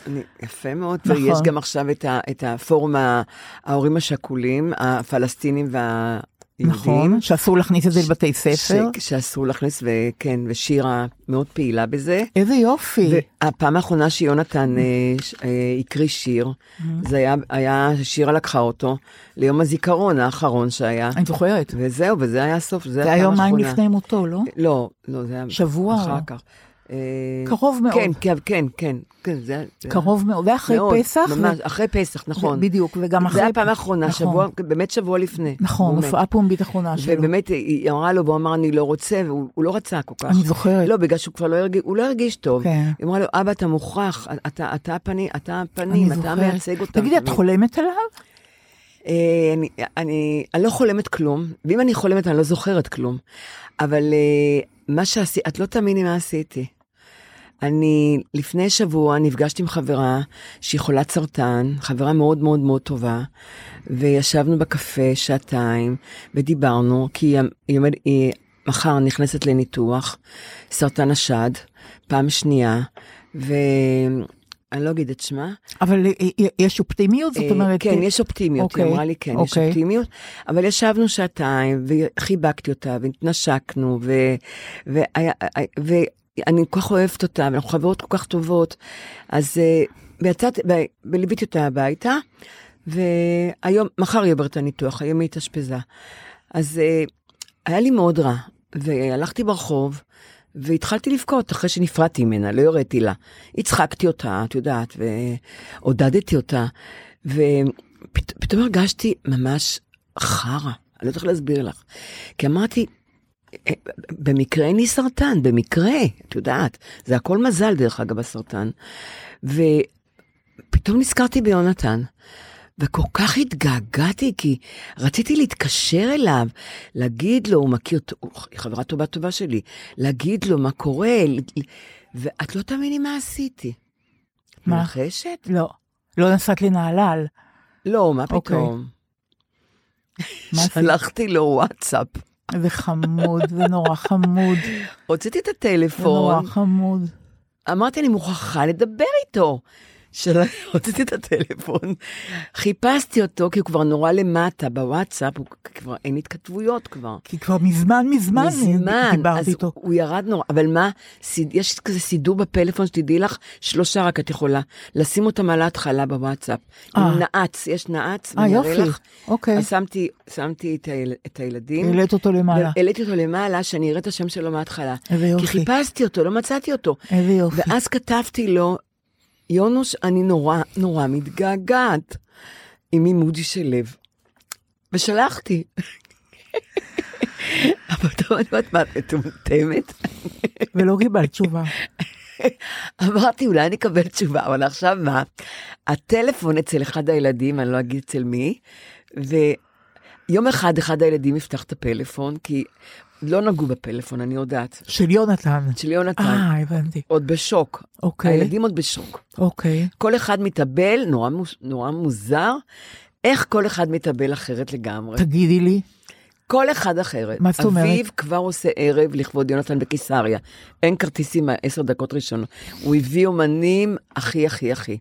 אני, יפה מאוד, נכון. ויש גם עכשיו את, ה, את הפורום ההורים השכולים, הפלסטינים והיהודים. נכון, שאסור להכניס את זה לבתי ספר. ש, שאסור להכניס, וכן, ושירה מאוד פעילה בזה. איזה יופי. והפעם האחרונה שיונתן אה, ש- אה, הקריא שיר, זה היה, היה, שירה לקחה אותו ליום הזיכרון האחרון שהיה. אני זוכרת. וזהו, וזה היה הסוף, זה זה מים האחרונה. לפני מותו, לא? לא, לא, זה היה... שבוע אחר כך. אה, קרוב מאוד. כן, כן, כן, כן, כן, זה... קרוב מאוד. ואחרי מאוד, פסח. ו- ממש, אחרי פסח, נכון. בדיוק, וגם אחרי... זה הפעם האחרונה, נכון. שבוע, באמת שבוע לפני. נכון. הופעה פומבית אחרונה שלו. ובאמת, היא אמרה לו, והוא אמר, אני לא רוצה, והוא הוא לא רצה כל כך. אני זוכרת. לא, בגלל שהוא כבר לא הרגיש, הוא לא הרגיש טוב. כן. היא אמרה לו, אבא, אתה מוכרח, אתה, אתה הפנים, אתה הפנים, אתה. מייצג אותם. תגידי, את חולמת עליו? אה, אני, אני, אני לא חולמת כלום, ואם אני חולמת, אני לא זוכרת כלום. אבל אה, מה שעשיתי, את לא תאמיני מה עשיתי. אני לפני שבוע נפגשתי עם חברה שהיא חולת סרטן, חברה מאוד מאוד מאוד טובה, וישבנו בקפה שעתיים ודיברנו, כי היא, היא, היא מחר נכנסת לניתוח, סרטן השד, פעם שנייה, ו... אני לא אגיד את שמה. אבל אה, אה, יש אופטימיות? זאת אה, אומרת... כן, יש אופטימיות, היא אוקיי, אמרה לי כן, יש אוקיי. אופטימיות, אבל ישבנו שעתיים, וחיבקתי אותה, והתנשקנו, ו- והיה- ואני כל כך אוהבת אותה, ואנחנו חברות כל כך טובות, אז אה, ויצאתי, ו- וליוויתי אותה הביתה, והיום, מחר היא עוברת הניתוח, היום היא התאשפזה. אז אה, היה לי מאוד רע, והלכתי ברחוב, והתחלתי לבכות אחרי שנפרדתי ממנה, לא הראיתי לה. הצחקתי אותה, את יודעת, ועודדתי אותה, ופתאום הרגשתי ממש חרא, אני לא איך להסביר לך. כי אמרתי, "אה, במקרה אין לי סרטן, במקרה, את יודעת, זה הכל מזל דרך אגב הסרטן. ופתאום נזכרתי ביונתן. וכל כך התגעגעתי, כי רציתי להתקשר אליו, להגיד לו, הוא מכיר, הוא חברה טובה טובה שלי, להגיד לו מה קורה, ואת לא תאמיני מה עשיתי. מה? מנחשת? לא. לא נסעת לנהלל. לא, מה אוקיי. פתאום. עשית? שלחתי לו וואטסאפ. זה חמוד, זה נורא חמוד. הוצאתי את זה הטלפון, נורא חמוד. אמרתי, אני מוכרחה לדבר איתו. של... הוצאתי את הטלפון, חיפשתי אותו, כי הוא כבר נורא למטה בוואטסאפ, הוא כבר אין התכתבויות כבר. כי כבר מזמן, מזמן, מזמן, דיברתי אז איתו. הוא ירד נורא, אבל מה, יש כזה סידור בפלאפון שתדעי לך, שלושה רק את יכולה, לשים אותם על ההתחלה בוואטסאפ. אה. עם נעץ, יש נעץ, אה, אני אראה. לך. אוקיי. אז שמתי, שמתי את, היל, את הילדים. העלית אותו למעלה. העליתי אותו למעלה, שאני אראה את השם שלו מההתחלה. איזה כי יופי. חיפשתי אותו, לא מצאתי אותו. איזה יופי. ואז כתבתי לו, יונוש, אני נורא נורא מתגעגעת, עם אימוג'י של לב. ושלחתי. אבל אני אומרת, מה, את מטומטמת? ולא קיבלת תשובה. אמרתי, אולי אני אקבל תשובה, אבל עכשיו מה? הטלפון אצל אחד הילדים, אני לא אגיד אצל מי, ויום אחד אחד הילדים יפתח את הפלאפון, כי לא נגעו בפלאפון, אני יודעת. של יונתן. של יונתן, אה, הבנתי. עוד בשוק. אוקיי. הילדים עוד בשוק. אוקיי. כל אחד מתאבל, נורא, נורא מוזר, איך כל אחד מתאבל אחרת לגמרי. תגידי לי. כל אחד אחרת. מה זאת אומרת? אביו כבר עושה ערב לכבוד יונתן בקיסריה. אין כרטיסים מהעשר דקות ראשונות. הוא הביא אומנים הכי הכי הכי.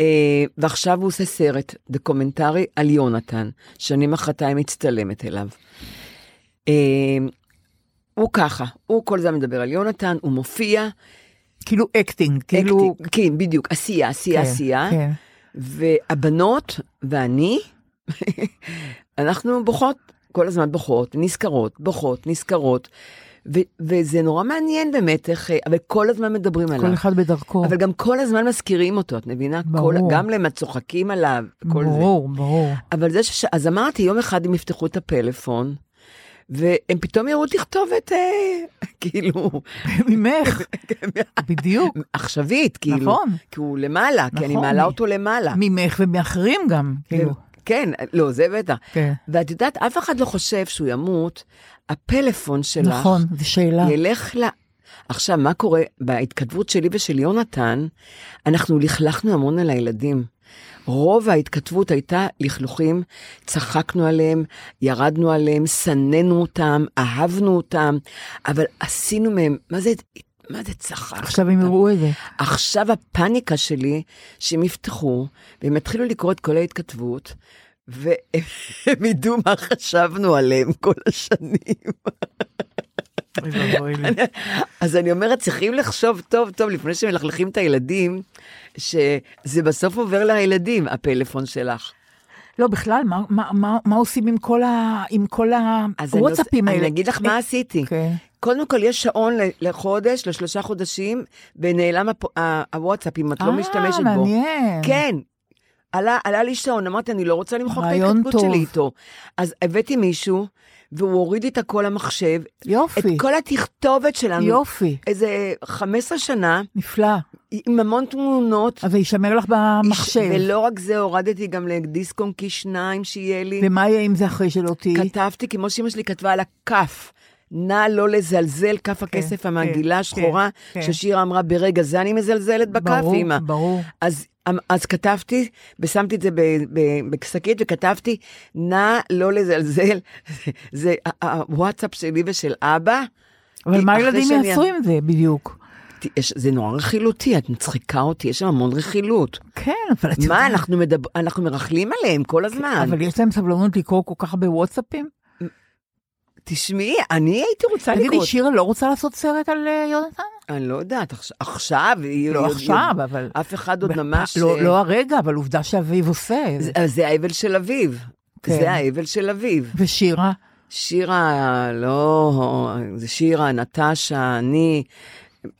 אה, ועכשיו הוא עושה סרט דוקומנטרי על יונתן, שאני מחרתיים מצטלמת אליו. אה, הוא ככה, הוא כל הזמן מדבר על יונתן, הוא מופיע, כאילו acting, כאילו... כן, בדיוק, עשייה, עשייה, כן, עשייה. כן. והבנות ואני, אנחנו בוכות, כל הזמן בוכות, נזכרות, בוכות, נזכרות. ו- וזה נורא מעניין באמת איך, אה, אבל כל הזמן מדברים עליו. כל אחד בדרכו. אבל גם כל הזמן מזכירים אותו, את מבינה? ברור. כל, גם למה צוחקים עליו, כל זה. ברור, ברור. אבל זה ש... אז אמרתי, יום אחד הם יפתחו את הפלאפון, והם פתאום יראו תכתובת, אה, כאילו, ממך, בדיוק. עכשווית, כאילו. נכון. כי הוא למעלה, כי אני נכון, מעלה אותו למעלה. ממך ומאחרים גם, כאילו. כן, לא, זה בטח. כן. ואת יודעת, אף אחד לא חושב שהוא ימות, הפלאפון שלך נכון, זו שאלה. ילך ל... עכשיו, מה קורה? בהתכתבות שלי ושל יונתן, אנחנו לכלכנו המון על הילדים. רוב ההתכתבות הייתה לכלוכים, צחקנו עליהם, ירדנו עליהם, שנאנו אותם, אהבנו אותם, אבל עשינו מהם, מה זה, מה זה צחק? עכשיו הם יראו את זה. עכשיו הפאניקה שלי, שהם יפתחו, והם יתחילו לקרוא את כל ההתכתבות, והם ידעו מה חשבנו עליהם כל השנים. אז אני אומרת, צריכים לחשוב טוב טוב לפני שמלכלכים את הילדים, שזה בסוף עובר לילדים, הפלאפון שלך. לא, בכלל, מה- מה- מה- מה עושים עם כל ה- עם כל הוואטסאפים האלה? אני אגיד לך מה עשיתי. כן. קודם כל, יש שעון לחודש, לשלושה חודשים, ונעלם הפ- הוואטסאפ, אם את לא משתמשת אה, בו. מעניין. כן. עלה, עלה לי שעון, אמרתי, אני לא רוצה למחוק את ההתכתבות טוב. שלי איתו. אז הבאתי מישהו, והוא הוריד את הכל למחשב. יופי. את כל התכתובת שלנו. יופי. איזה 15 שנה, נפלא. עם המון תמונות. אז זה יישמר לך במחשב. ולא רק זה, הורדתי גם לדיסק און קי 2 שיהיה לי. ומה יהיה עם זה אחרי שלא תהיי? כתבתי, כמו שאמא שלי כתבה על הכף, נא לא לזלזל, כף הכסף כן, המעגילה כן, השחורה, כן. ששירה אמרה, ברגע זה אני מזלזלת בכף, ברור, אמא. ברור. אז, אז כתבתי, ושמתי את זה בשקית, וכתבתי, נא לא לזלזל, זה הוואטסאפ שלי ושל אבא. אבל מה הילדים יעשו עם זה בדיוק? יש, זה נורא רכילותי, את מצחיקה אותי, יש שם המון רכילות. כן, אבל את מה, יודעת- אנחנו, מדבר, אנחנו מרכלים עליהם כל הזמן. אבל יש להם סבלנות לקרוא כל כך הרבה וואטסאפים? תשמעי, אני הייתי רוצה תגידי, לקרוא... שירה לא רוצה לעשות סרט על אה, יונתן? אני לא יודעת, עכשיו- לא עכשיו, אבל... אף אחד עוד ממש... לא, אה, לא הרגע, אבל עובדה שאביב עושה. זה, אה, זה האבל של אביו. כן. זה האבל של אביו. ושירה? שירה, לא, זה שירה, נטשה, אני,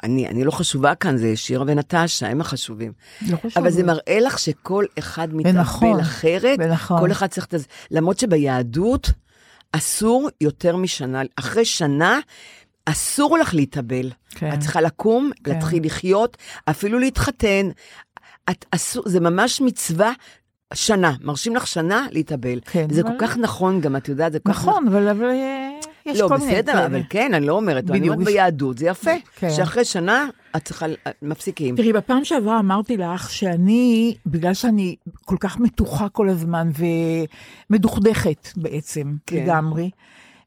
אני, אני לא חשובה כאן, זה שירה ונטשה, הם החשובים. לא חשוב. אבל זה מראה לך שכל אחד מתאבל ונכון, אחרת, ונכון. כל אחד צריך את זה. למרות שביהדות אסור יותר משנה, אחרי שנה אסור לך להתאבל. כן. את צריכה לקום, כן. להתחיל לחיות, אפילו להתחתן. את אסור, זה ממש מצווה. שנה, מרשים לך שנה להתאבל. כן, זה אבל- כל כך נכון, גם את יודעת, זה כל כך נכון, אבל אבל, אה, יש לא, כל מיני... בסדר, כאלה. אבל כן, אני לא אומרת, אני. אומרת ביהדות, זה יפה, כן. שאחרי שנה את צריכה, מפסיקים. תראי, בפעם שעברה אמרתי לך שאני, בגלל שאני כל כך מתוחה כל הזמן ומדוכדכת בעצם, כן. לגמרי,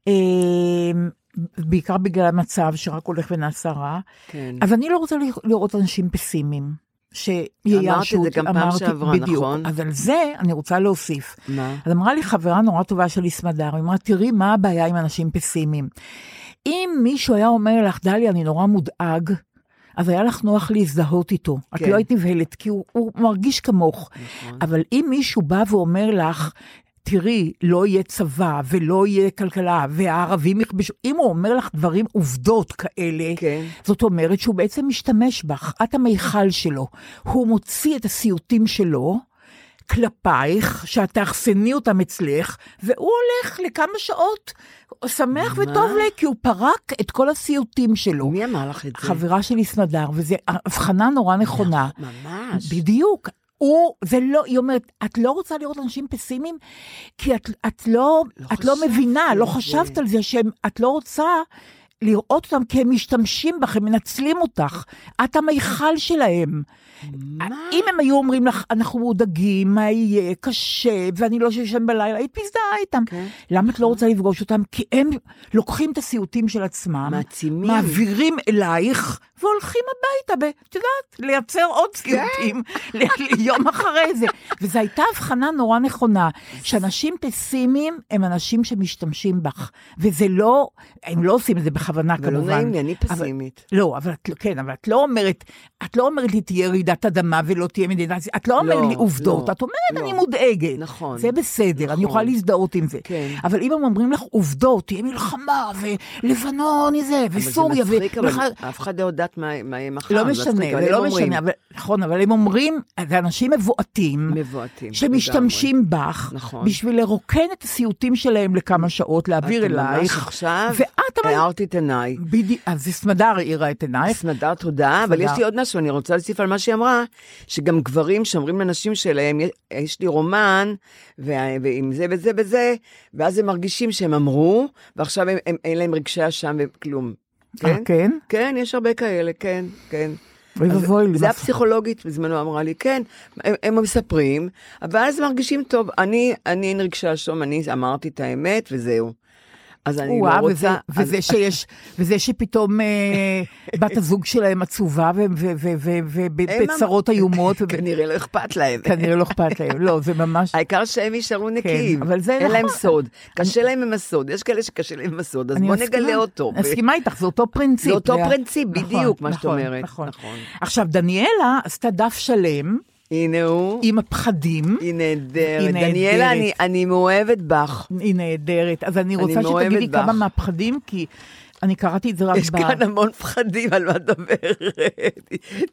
אה, בעיקר בגלל המצב שרק הולך ונעשה רע, כן. אז אני לא רוצה לראות אנשים פסימיים. שייאשו אמרת את זה גם פעם אמרתי, שעברה, בדיוק. נכון? אז על זה אני רוצה להוסיף. מה? אז אמרה לי חברה נורא טובה שלי, סמדר, היא אמרה, תראי מה הבעיה עם אנשים פסימיים. אם מישהו היה אומר לך, דליה, אני נורא מודאג, אז היה לך נוח להזדהות איתו. את כן. לא היית נבהלת, כי הוא, הוא מרגיש כמוך. נכון. אבל אם מישהו בא ואומר לך, תראי, לא יהיה צבא ולא יהיה כלכלה, והערבים יכבשו, אם הוא אומר לך דברים, עובדות כאלה, כן. זאת אומרת שהוא בעצם משתמש בך, את המיכל שלו. הוא מוציא את הסיוטים שלו כלפייך, שאת תאחסני אותם אצלך, והוא הולך לכמה שעות, שמח מה? וטוב לי, כי הוא פרק את כל הסיוטים שלו. מי אמר לך את זה? חברה שלי סמדר, וזו הבחנה נורא נכונה. ממש. בדיוק. הוא, זה לא, היא אומרת, את לא רוצה לראות אנשים פסימיים? כי את, את, לא, לא את לא מבינה, לא. חשבת על זה שאת לא רוצה לראות אותם כי הם משתמשים בך, הם מנצלים אותך. את המיכל שלהם. מה? אם הם היו אומרים לך, אנחנו מודאגים, מה יהיה, קשה, ואני לא שישן בלילה, היית מזדהה איתם. כן. למה את לא רוצה לפגוש אותם? כי הם לוקחים את הסיוטים של עצמם, מעצימים. מעבירים אלייך, והולכים הביתה, ב- את יודעת, לייצר עוד כן. סיוטים ליום אחרי זה. וזו הייתה הבחנה נורא נכונה, שאנשים פסימיים הם אנשים שמשתמשים בך, וזה לא, הם לא עושים את זה בכוונה ולא כמובן. נעים לי, אני אבל- פסימית. לא, אבל את, כן, אבל את לא אומרת, את לא אומרת לי תהיה רעידת אדמה ולא תהיה מדינה, את לא אומרת לא, לי עובדות, לא, את אומרת לא. אני מודאגת. נכון, זה בסדר, אני נכון. יכולה להזדהות עם זה. כן. אבל אם הם אומרים לך עובדות, תהיה מלחמה, ולבנון זה, וסוריה, אבל זה מצחיק, אבל ובכלל- אף אחד לא יודעת מה יהיה מחר. לא משנה, אבל זה לא משנה, אבל, נכון, אבל הם אומרים, זה אנשים מבועתים, מבועתים. שמשתמשים בך, נכון. בשביל לרוקן את הסיוטים שלהם לכמה שעות, להעביר את ממש אלייך, עכשיו ואת אבל... הערת את עיניי. בדיוק, אז סמדר האירה את עינייך. סמדר, תודה, אבל. יש לי עוד משהו, אני רוצה להוסיף על מה שהיא אמרה, שגם גברים שאומרים לנשים שלהם, יש לי רומן, ועם זה וזה וזה, ואז הם מרגישים שהם אמרו, ועכשיו הם, הם, אין להם רגשי אשם וכלום. אה, כן? כן? כן, יש הרבה כאלה, כן, כן. אוי ואבוי לי. זה הפסיכולוגית בזמנו אמרה לי, כן, הם, הם מספרים, אבל אז מרגישים טוב, אני, אני אין רגשי אשם, אני אמרתי את האמת וזהו. אז אני וואו, לא וזה, רוצה... אז- וזה שיש, וזה שפתאום אה, בת הזוג שלהם עצובה ובצרות איומות, כנראה לא אכפת להם. וכנראה לא אכפת להם. לא, זה ממש... העיקר שהם יישארו נקיים. אבל זה אין להם נכון. סוד. קשה להם עם הסוד. יש כאלה שקשה להם עם הסוד, אז בוא. נגלה אותו. אני מסכימה איתך, זה אותו פרינציפ. זה אותו פרינציפ, נכון, בדיוק מה שאת נכון, אומרת. נכון. נכון. עכשיו, דניאלה עשתה דף שלם הנה הוא, עם הפחדים. היא נהדרת. היא דניאלה, נהדרת. אני- אני מאוהבת בך. היא נהדרת. אז אני רוצה מאוהבת שתגידי בך. כמה מהפחדים, כי אני קראתי את זה רק יש ב... כאן המון פחדים על מה את מדברת.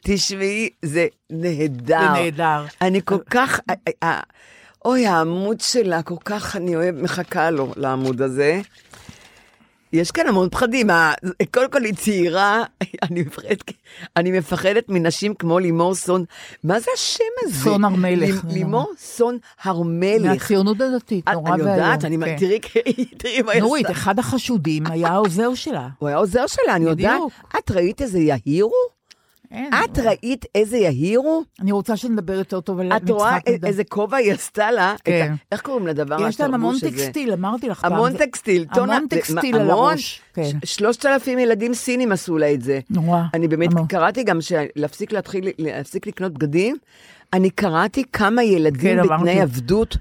תשמעי, זה נהדר. זה נהדר. אני כל כך, אוי, העמוד שלה, כל כך אני אוהב, מחכה לו, לעמוד הזה. יש כאן המון פחדים, קודם כל היא צעירה, אני מפחדת, אני מפחדת מנשים כמו לימור סון, מה זה השם הזה? סון הר מלך, לימור סון הר מלך. מהציונות הדתית, את- נורא ואיום. אני יודעת, אני. תראי, תראי מה היא נורית. אחד החשודים היה העוזר שלה. הוא היה עוזר שלה, אני יודעת. את ראית איזה יהירו? אין. את ראית איזה יהיר הוא? אני רוצה שנדבר יותר טוב על את רואה. איזה כובע היא עשתה לה? כן. איך קוראים לדבר יש להם המון הזה? טקסטיל, אמרתי לך פעם. המון טקסטיל. המון טקסטיל על? הראש. כן. שלושת אלפים ילדים סינים עשו לה את זה. נורא, אני באמת. קראתי גם שלהפסיק להתחיל, להפסיק לקנות בגדים, אני קראתי כמה ילדים כן. בתנאי עבדות.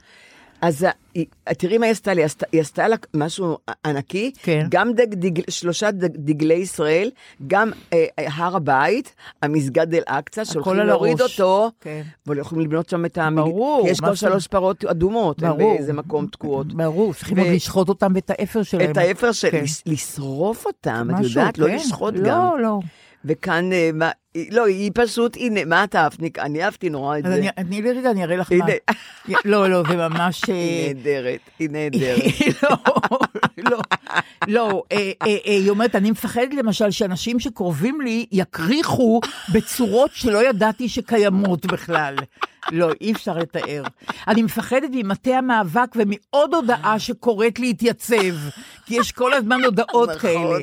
אז ה- היא- תראי מה היא עשתה לי, היא עשתה- היא עשתה לה משהו ענקי, כן. גם דג, דג, שלושה דג, דגלי ישראל, גם אה, הר הבית, המסגד אל-אקצא, שהולכים להוריד הראש. אותו, כן. אבל יכולים לבנות שם את המג... ברור, כי יש כבר שלוש פרות אדומות, הן ברור. באיזה מקום תקועות. ברור, צריכים עוד לשחוט אותם ואת האפר שלהם. את האפר של... כן. לשרוף אותם, את יודעת? לא כן. לשחוט לא, גם. לא, לא. וכאן, אה, מה, לא, היא פשוט, הנה, מה את אהבת? אני אהבתי נורא את זה. תני לי רגע, אני אראה לך מה. לא, לא, זה ממש... אה, היא נהדרת, היא נהדרת. לא, לא, לא, אה, אה, אה, היא אומרת, אני מפחדת למשל שאנשים שקרובים לי יקריחו בצורות שלא ידעתי שקיימות בכלל. לא, אי אפשר לתאר. אני מפחדת ממטה המאבק ומעוד הודעה שקוראת להתייצב, כי יש כל הזמן הודעות נכון. כאלה.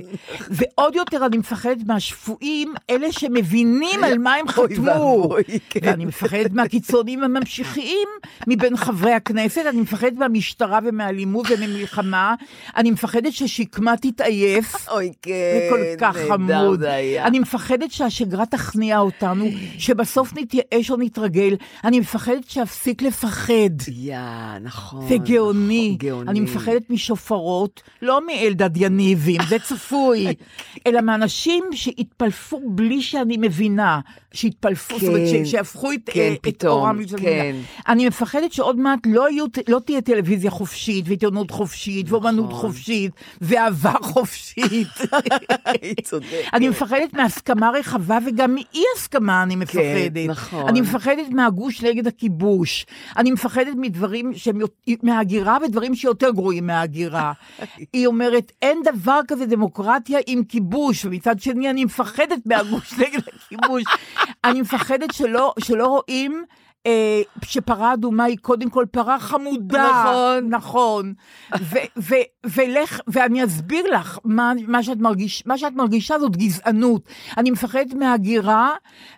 ועוד יותר אני מפחדת מהשפויים, אלה שמבינים על מה הם חתמו. כן. ואני מפחדת מהקיצונים הממשיכים מבין חברי הכנסת, אני מפחדת מהמשטרה ומאלימות וממלחמה, אני מפחדת ששקמה תתעייף. אוי, כן, זה כל כך חמוד. אני מפחדת שהשגרה תכניע אותנו, שבסוף נתייאש או נתרגל. אני מפחדת שאפסיק לפחד. יא, נכון. זה גאוני. נכון, גאוני. אני מפחדת משופרות, לא מאלדד יניבים, זה צפוי, אלא מאנשים שהתפלפו בלי שאני מבינה, שהתפלפו, זאת אומרת, כן, ש- שהפכו את, כן, את פתאום, אורם של כן. אני מפחדת שעוד מעט לא, יהיו, לא תהיה טלוויזיה חופשית, ועיתונות חופשית, ואומנות נכון. חופשית, ואהבה חופשית. אני מפחדת מהסכמה רחבה וגם מאי הסכמה אני מפחדת. נכון. אני מפחדת מהגוש נגד הכיבוש. אני מפחדת מדברים שהם, מההגירה ודברים שיותר גרועים מההגירה. היא אומרת, אין דבר כזה דמוקרטיה עם כיבוש, ומצד שני אני מפחדת מהגוש נגד הכיבוש. אני מפחדת שלא, שלא רואים... אה, שפרה אדומה היא קודם כל פרה חמודה. נכון. נכון. ו- ו- ולך, ואני אסביר לך מה, מה, שאת מרגיש, מה שאת מרגישה זאת גזענות. אני מפחדת מהגירה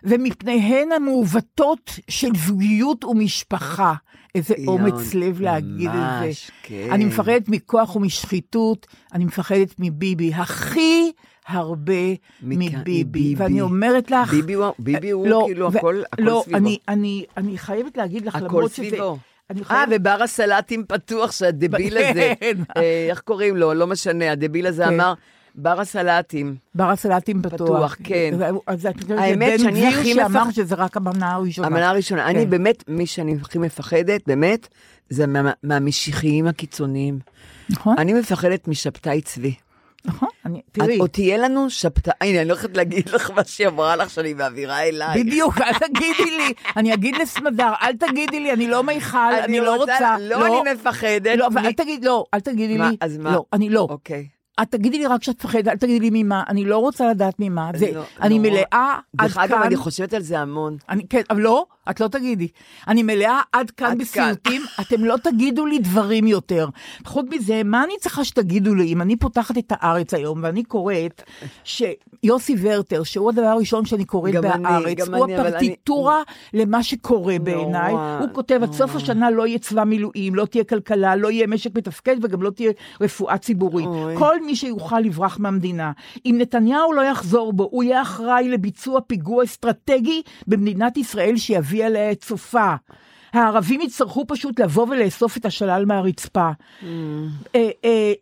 ומפניהן המעוותות של זוגיות ומשפחה. איזה יואו, אומץ לב להגיד את זה. כן. אני מפחדת מכוח ומשחיתות, אני מפחדת מביבי. הכי הרבה מכאן, מביבי. מביבי. ואני אומרת לך... ביבי הוא- ביבי הוא לא, כאילו ו- הכל- הכל לא, סביבו. אני, אני, אני חייבת להגיד לך, הכל למרות שזה... סביבו. אני אה. ובר הסלטים פתוח, שהדביל הזה, כן. אה, איך קוראים לו? לא משנה, הדביל הזה כן. אמר, בר הסלטים. בר הסלטים פתוח. פתוח, כן. אז את יודעת, האמת שאני גביר הכי שאמר מפח- שזה רק המנה הראשונה. המנה הראשונה. אני כן. באמת, מי שאני הכי מפחדת, באמת, זה מה- מהמשיחיים הקיצוניים. נכון, אני מפחדת משבתאי צבי. נכון. אני- תראי, עוד תהיה לנו שבתאי, הנה, אני לא הולכת להגיד לך מה שהיא אמרה לך, שאני מעבירה אליי. בדיוק, אל תגידי לי. אני אגיד לסמדר, אל תגידי לי, אני לא מיכל, אני לא רוצה. לא, אני מפחדת. לא, מ- ואל תגיד, לא, אל תגידי לי. אז מה? לא, אני לא. אוקיי. את תגידי לי רק שאת מפחדת, אל תגידי לי ממה, אני לא רוצה לדעת ממה. זה, לא, אני נורא. מלאה עד דרך אגב, כאן. אני חושבת על זה המון. אני, כן, אבל לא, את לא תגידי. אני מלאה עד כאן עד בסיוטים, אתם לא תגידו לי דברים יותר. חוץ מזה, מה אני צריכה שתגידו לי? אם אני פותחת את הארץ היום ואני קוראת שיוסי ורטר, שהוא הדבר הראשון שאני קוראת אני, בהארץ, גם הוא אני, אבל אני- הפרטיטורה למה שקורה בעיניי. הוא כותב, עד סוף השנה לא יהיה צבא מילואים, לא תהיה כלכלה, לא יהיה משק מתפקד וגם לא תהיה רפואה ציבורית. כל מי שיוכל לברוח מהמדינה. אם נתניהו לא יחזור בו, הוא יהיה אחראי לביצוע פיגוע אסטרטגי במדינת ישראל שיביא עליה את סופה. הערבים יצטרכו פשוט לבוא ולאסוף את השלל מהרצפה. אה, אה,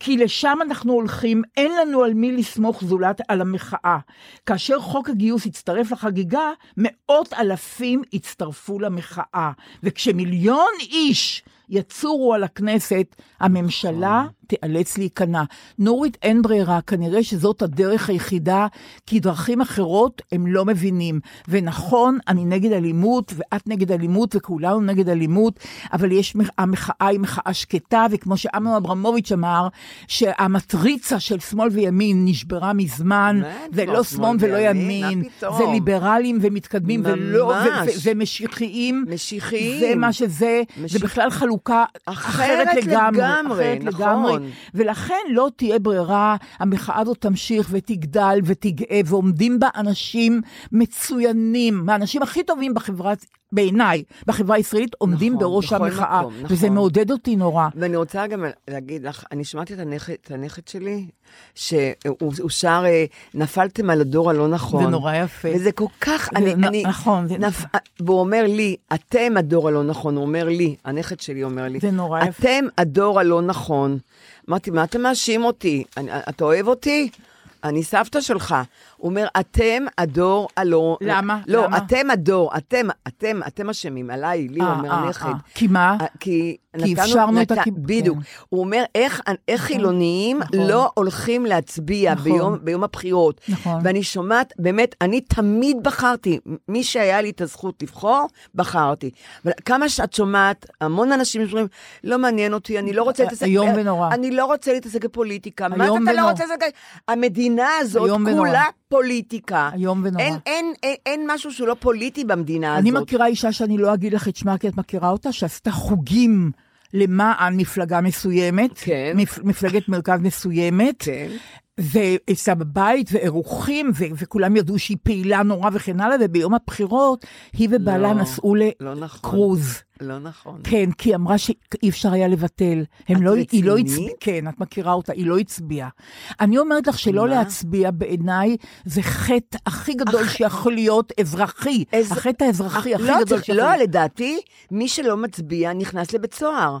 כי לשם אנחנו הולכים, אין לנו על מי לסמוך זולת על המחאה. כאשר חוק הגיוס יצטרף לחגיגה, מאות אלפים יצטרפו למחאה. וכשמיליון איש יצורו על הכנסת, הממשלה תיאלץ להיכנע. נורית, אין ברירה, כנראה שזאת הדרך היחידה, כי דרכים אחרות הם לא מבינים. ונכון, אני נגד אלימות, ואת נגד אלימות, וכולנו נגד אלימות, אבל יש, מח- המחאה היא מחאה שקטה, וכמו שאמנון אברמוביץ' אמר, שהמטריצה של שמאל וימין נשברה מזמן? זה לא שמאל ולא ימין? זה ליברלים ומתקדמים, ולא, ו- ממש. ו- ומשיחיים. משיחיים. זה מה שזה, זה משיח- בכלל חלוקה אחרת אחרת לגמרי. לגמרי, אחרת נכון. לגמרי. ולכן לא תהיה ברירה, המחאה הזאת תמשיך ותגדל ותגאה, ועומדים בה אנשים מצוינים, מהאנשים הכי טובים בחברה, בעיניי, בחברה הישראלית, עומדים נכון, בראש המחאה, מקום, וזה נכון. מעודד אותי נורא. ואני רוצה גם להגיד לך, אני שמעתי את הנכד, את הנכד שלי, שהוא הוא שר, אה, נפלתם על הדור הלא נכון. זה נורא יפה. וזה כל כך, זה אני, נ- אני, נכון, זה- נפ... והוא אומר לי, אתם הדור הלא נכון, הוא אומר לי, הנכד שלי אומר לי, זה נורא יפה. אתם הדור הלא נכון. אמרתי, מה אתה מאשים אותי? אני, אתה אוהב אותי? אני סבתא שלך. הוא אומר, אתם הדור הלא... למה? לא, למה? אתם הדור, אתם, אתם, אתם אשמים, עליי, לי, הוא אה, אומר אה, הנכד. אה. כי מה? כי, כי נתנו- אפשרנו את נת- הכיב- בדיוק. כן. הוא אומר, איך, איך חילונים נכון. לא הולכים להצביע נכון. ביום, ביום הבחירות. נכון. ואני שומעת, באמת, אני תמיד בחרתי. מי שהיה לי את הזכות לבחור, בחרתי. אבל כמה שאת שומעת, המון אנשים שאומרים, לא מעניין אותי, אני לא רוצה להתעסק... איום ונורא. אני לא רוצה להתעסק בפוליטיקה. מה איום אתה לא. רוצה להתעסק? המדינה הזאת. כולה פוליטיקה. איום ונורא. אין, אין, אין, אין משהו שהוא לא פוליטי במדינה אני הזאת. מכירה אישה שאני לא אגיד לך את שמה, כי את מכירה אותה, שעשתה חוגים למען מפלגה מסוימת, כן. מפ, מפלגת מרכז מסוימת, כן. והייתה בבית, ואירוחים, ו- וכולם ידעו שהיא פעילה נורא וכן הלאה, וביום הבחירות היא ובעלה לא, נסעו לא נכון. לא נכון. כן, כי היא אמרה שאי אפשר היה לבטל. הם את לא, היא לא רצינית? הצביעה, כן, את מכירה אותה, היא לא הצביעה. אני אומרת לך שלא מה? להצביע בעיניי זה חטא הכי גדול שיכול להיות אזרחי. איז- החטא האזרחי הכי לא, גדול שיכול לא, להיות. לדעתי, מי שלא מצביע נכנס לבית סוהר.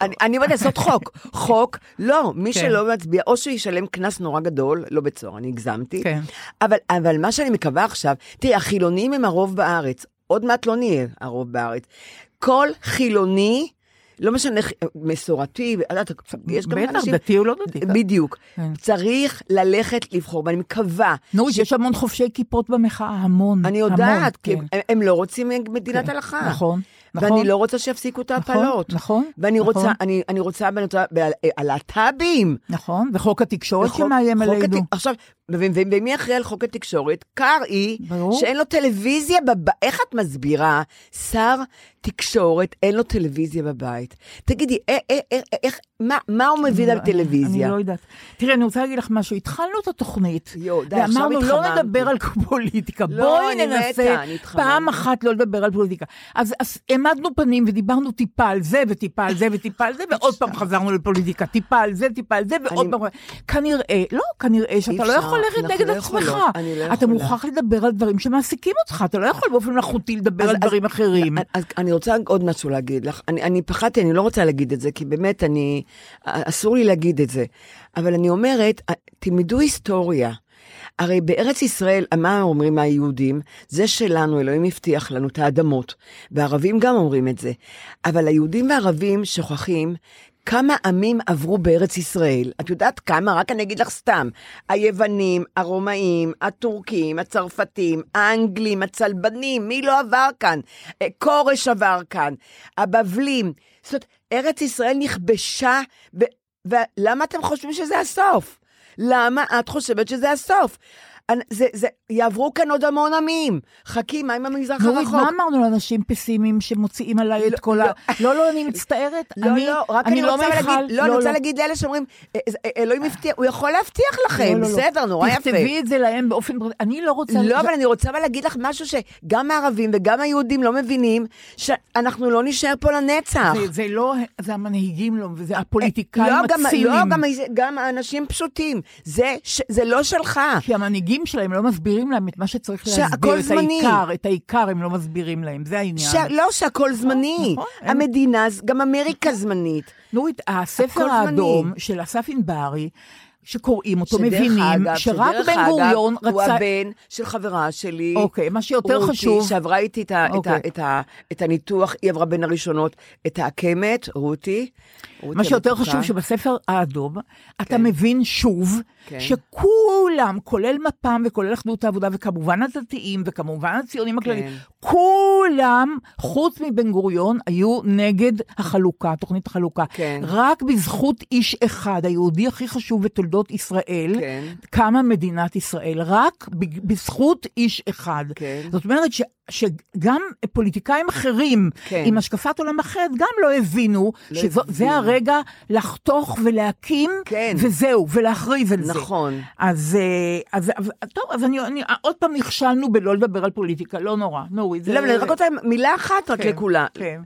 אני, אומרת לעשות חוק. חוק, לא, מי כן. שלא מצביע, או שהוא ישלם קנס נורא גדול, לא בית סוהר, אני הגזמתי. כן. אבל, אבל מה שאני מקווה עכשיו, תראי, החילונים הם הרוב בארץ. עוד מעט לא נהיה הרוב בארץ. כל חילוני, לא משנה, מסורתי, יש גם בטח, אנשים... דתי או לא דתי. בדיוק. כן. צריך ללכת לבחור, ואני מקווה נו, יש המון חובשי כיפות במחאה, המון. אני המון, יודעת, כי כן. הם, הם לא רוצים מדינת כן, הלכה. נכון, נכון. ואני לא רוצה שיפסיקו את נכון, ההפלות. נכון, ואני נכון. רוצה, אני, אני רוצה, ואני רוצה, הלהט"בים. נכון, וחוק התקשורת וחוק- שמאיים עלינו. הת- עכשיו, ומי אחראי על חוק התקשורת? קרעי. שאין לו טלוויזיה בבית. איך את מסבירה? שר תקשורת, אין לו טלוויזיה בבית. תגידי, איך, מה, מה הוא מביא אני- לטלוויזיה? אני לא יודעת. תראי, אני רוצה להגיד לך משהו. התחלנו את התוכנית, יואו, די, ואמרנו, לא. נדבר על פוליטיקה. לא, בואי ננסה מתה. פעם אחת לא לדבר על פוליטיקה. אז אז העמדנו פנים ודיברנו טיפה על זה, וטיפה על זה, וטיפה על זה, ועוד פעם חזרנו לפוליטיקה. טיפה על זה, טיפה על זה, ועוד פעם... כנראה, לא, כנראה שאתה לא יכול ללכת נגד לא עצמך. לא אתה. מוכרח לדבר על דברים שמעסיקים אותך. אתה לא יכול באופן מלאכותי לדבר על דברים אחרים. אני רוצה עוד משהו להגיד לך. אני פחדתי, אני לא רוצה להגיד את זה, כי באמת, אני, אסור לי להגיד את זה. אבל אני אומרת, תלמדו היסטוריה. הרי בארץ ישראל, מה אומרים היהודים? זה שלנו, אלוהים הבטיח לנו את האדמות. והערבים גם אומרים את זה. אבל היהודים והערבים שוכחים כמה עמים עברו בארץ ישראל. את יודעת כמה? רק אני אגיד לך סתם. היוונים, הרומאים, הטורקים, הצרפתים, האנגלים, הצלבנים, מי לא עבר כאן? אה, כורש עבר כאן, הבבלים. זאת אומרת, ארץ ישראל נכבשה, ו- ולמה אתם חושבים שזה הסוף? למה את חושבת שזה הסוף? זה, זה, יעברו כאן עוד המון עמים. חכי, מה עם המזרח נורית, הרחוק? מה אמרנו לאנשים פסימיים שמוציאים עליי את כל ה... לא, לא, אני מצטערת. לא, אני, לא, רק אני, רוצה מיכל, להגיד, לא, אני רוצה להגיד לאלה שאומרים, "אה, אה, אלוהים הבטיח, הוא יכול להבטיח לכם, לא, לא, לא. בסדר, נורא יפה. תכתבי את זה להם באופן. אני לא רוצה... לא, אבל אני רוצה להגיד לך משהו שגם הערבים וגם היהודים לא מבינים, שאנחנו לא נישאר פה לנצח. זה, לא, זה המנהיגים לא, וזה הפוליטיקאים לא, הציניים. לא, גם, האנשים פשוטים. זה לא שלך. כי המנהיגים שלהם לא מסבירים להם את מה שצריך להסביר, את זמני. העיקר, את העיקר הם לא מסבירים lהם, זה העניין. ש... לא שהכל זמני. נכון, המדינה, גם אמריקה זמנית. נורית, הספר האדום זמני. של אסף ענברי, שקוראים אותו, שדרך מבינים אגב, שרק שדרך בן אגב, גוריון הוא רצה... הבן של חברה שלי. אוקיי, מה שיותר רותי, חשוב... שעברה איתי את, ה, את, אוקיי. ה, את, ה, את הניתוח, היא עברה בין הראשונות את העקמת, רותי. רותי מה שיותר. חשוב שבספר האדום, אתה כן. מבין שוב, כן. שכולם, כולל מפ"ם וכולל אחדות העבודה, וכמובן הדתיים, וכמובן הציונים הכלליים, כן. כולם, חוץ מבן גוריון, היו נגד החלוקה, תוכנית החלוקה. כן. רק בזכות איש אחד, היהודי הכי חשוב בתולדות ישראל, כן. קמה מדינת ישראל. רק בזכות איש אחד. כן. זאת אומרת ש, שגם פוליטיקאים אחרים, כן. עם השקפת עולם אחרת, גם לא הבינו לא שזה. הרגע לחתוך ולהקים, כן. וזהו, ולהכריז על זה. נכון. אז, אה, אז, אז טוב, אז אני, אני, עוד פעם נכשלנו בלא לדבר על פוליטיקה, לא נורא, נורית. זה- לא, אני רק רוצה מילה אחת רק כן, לכולם. כן,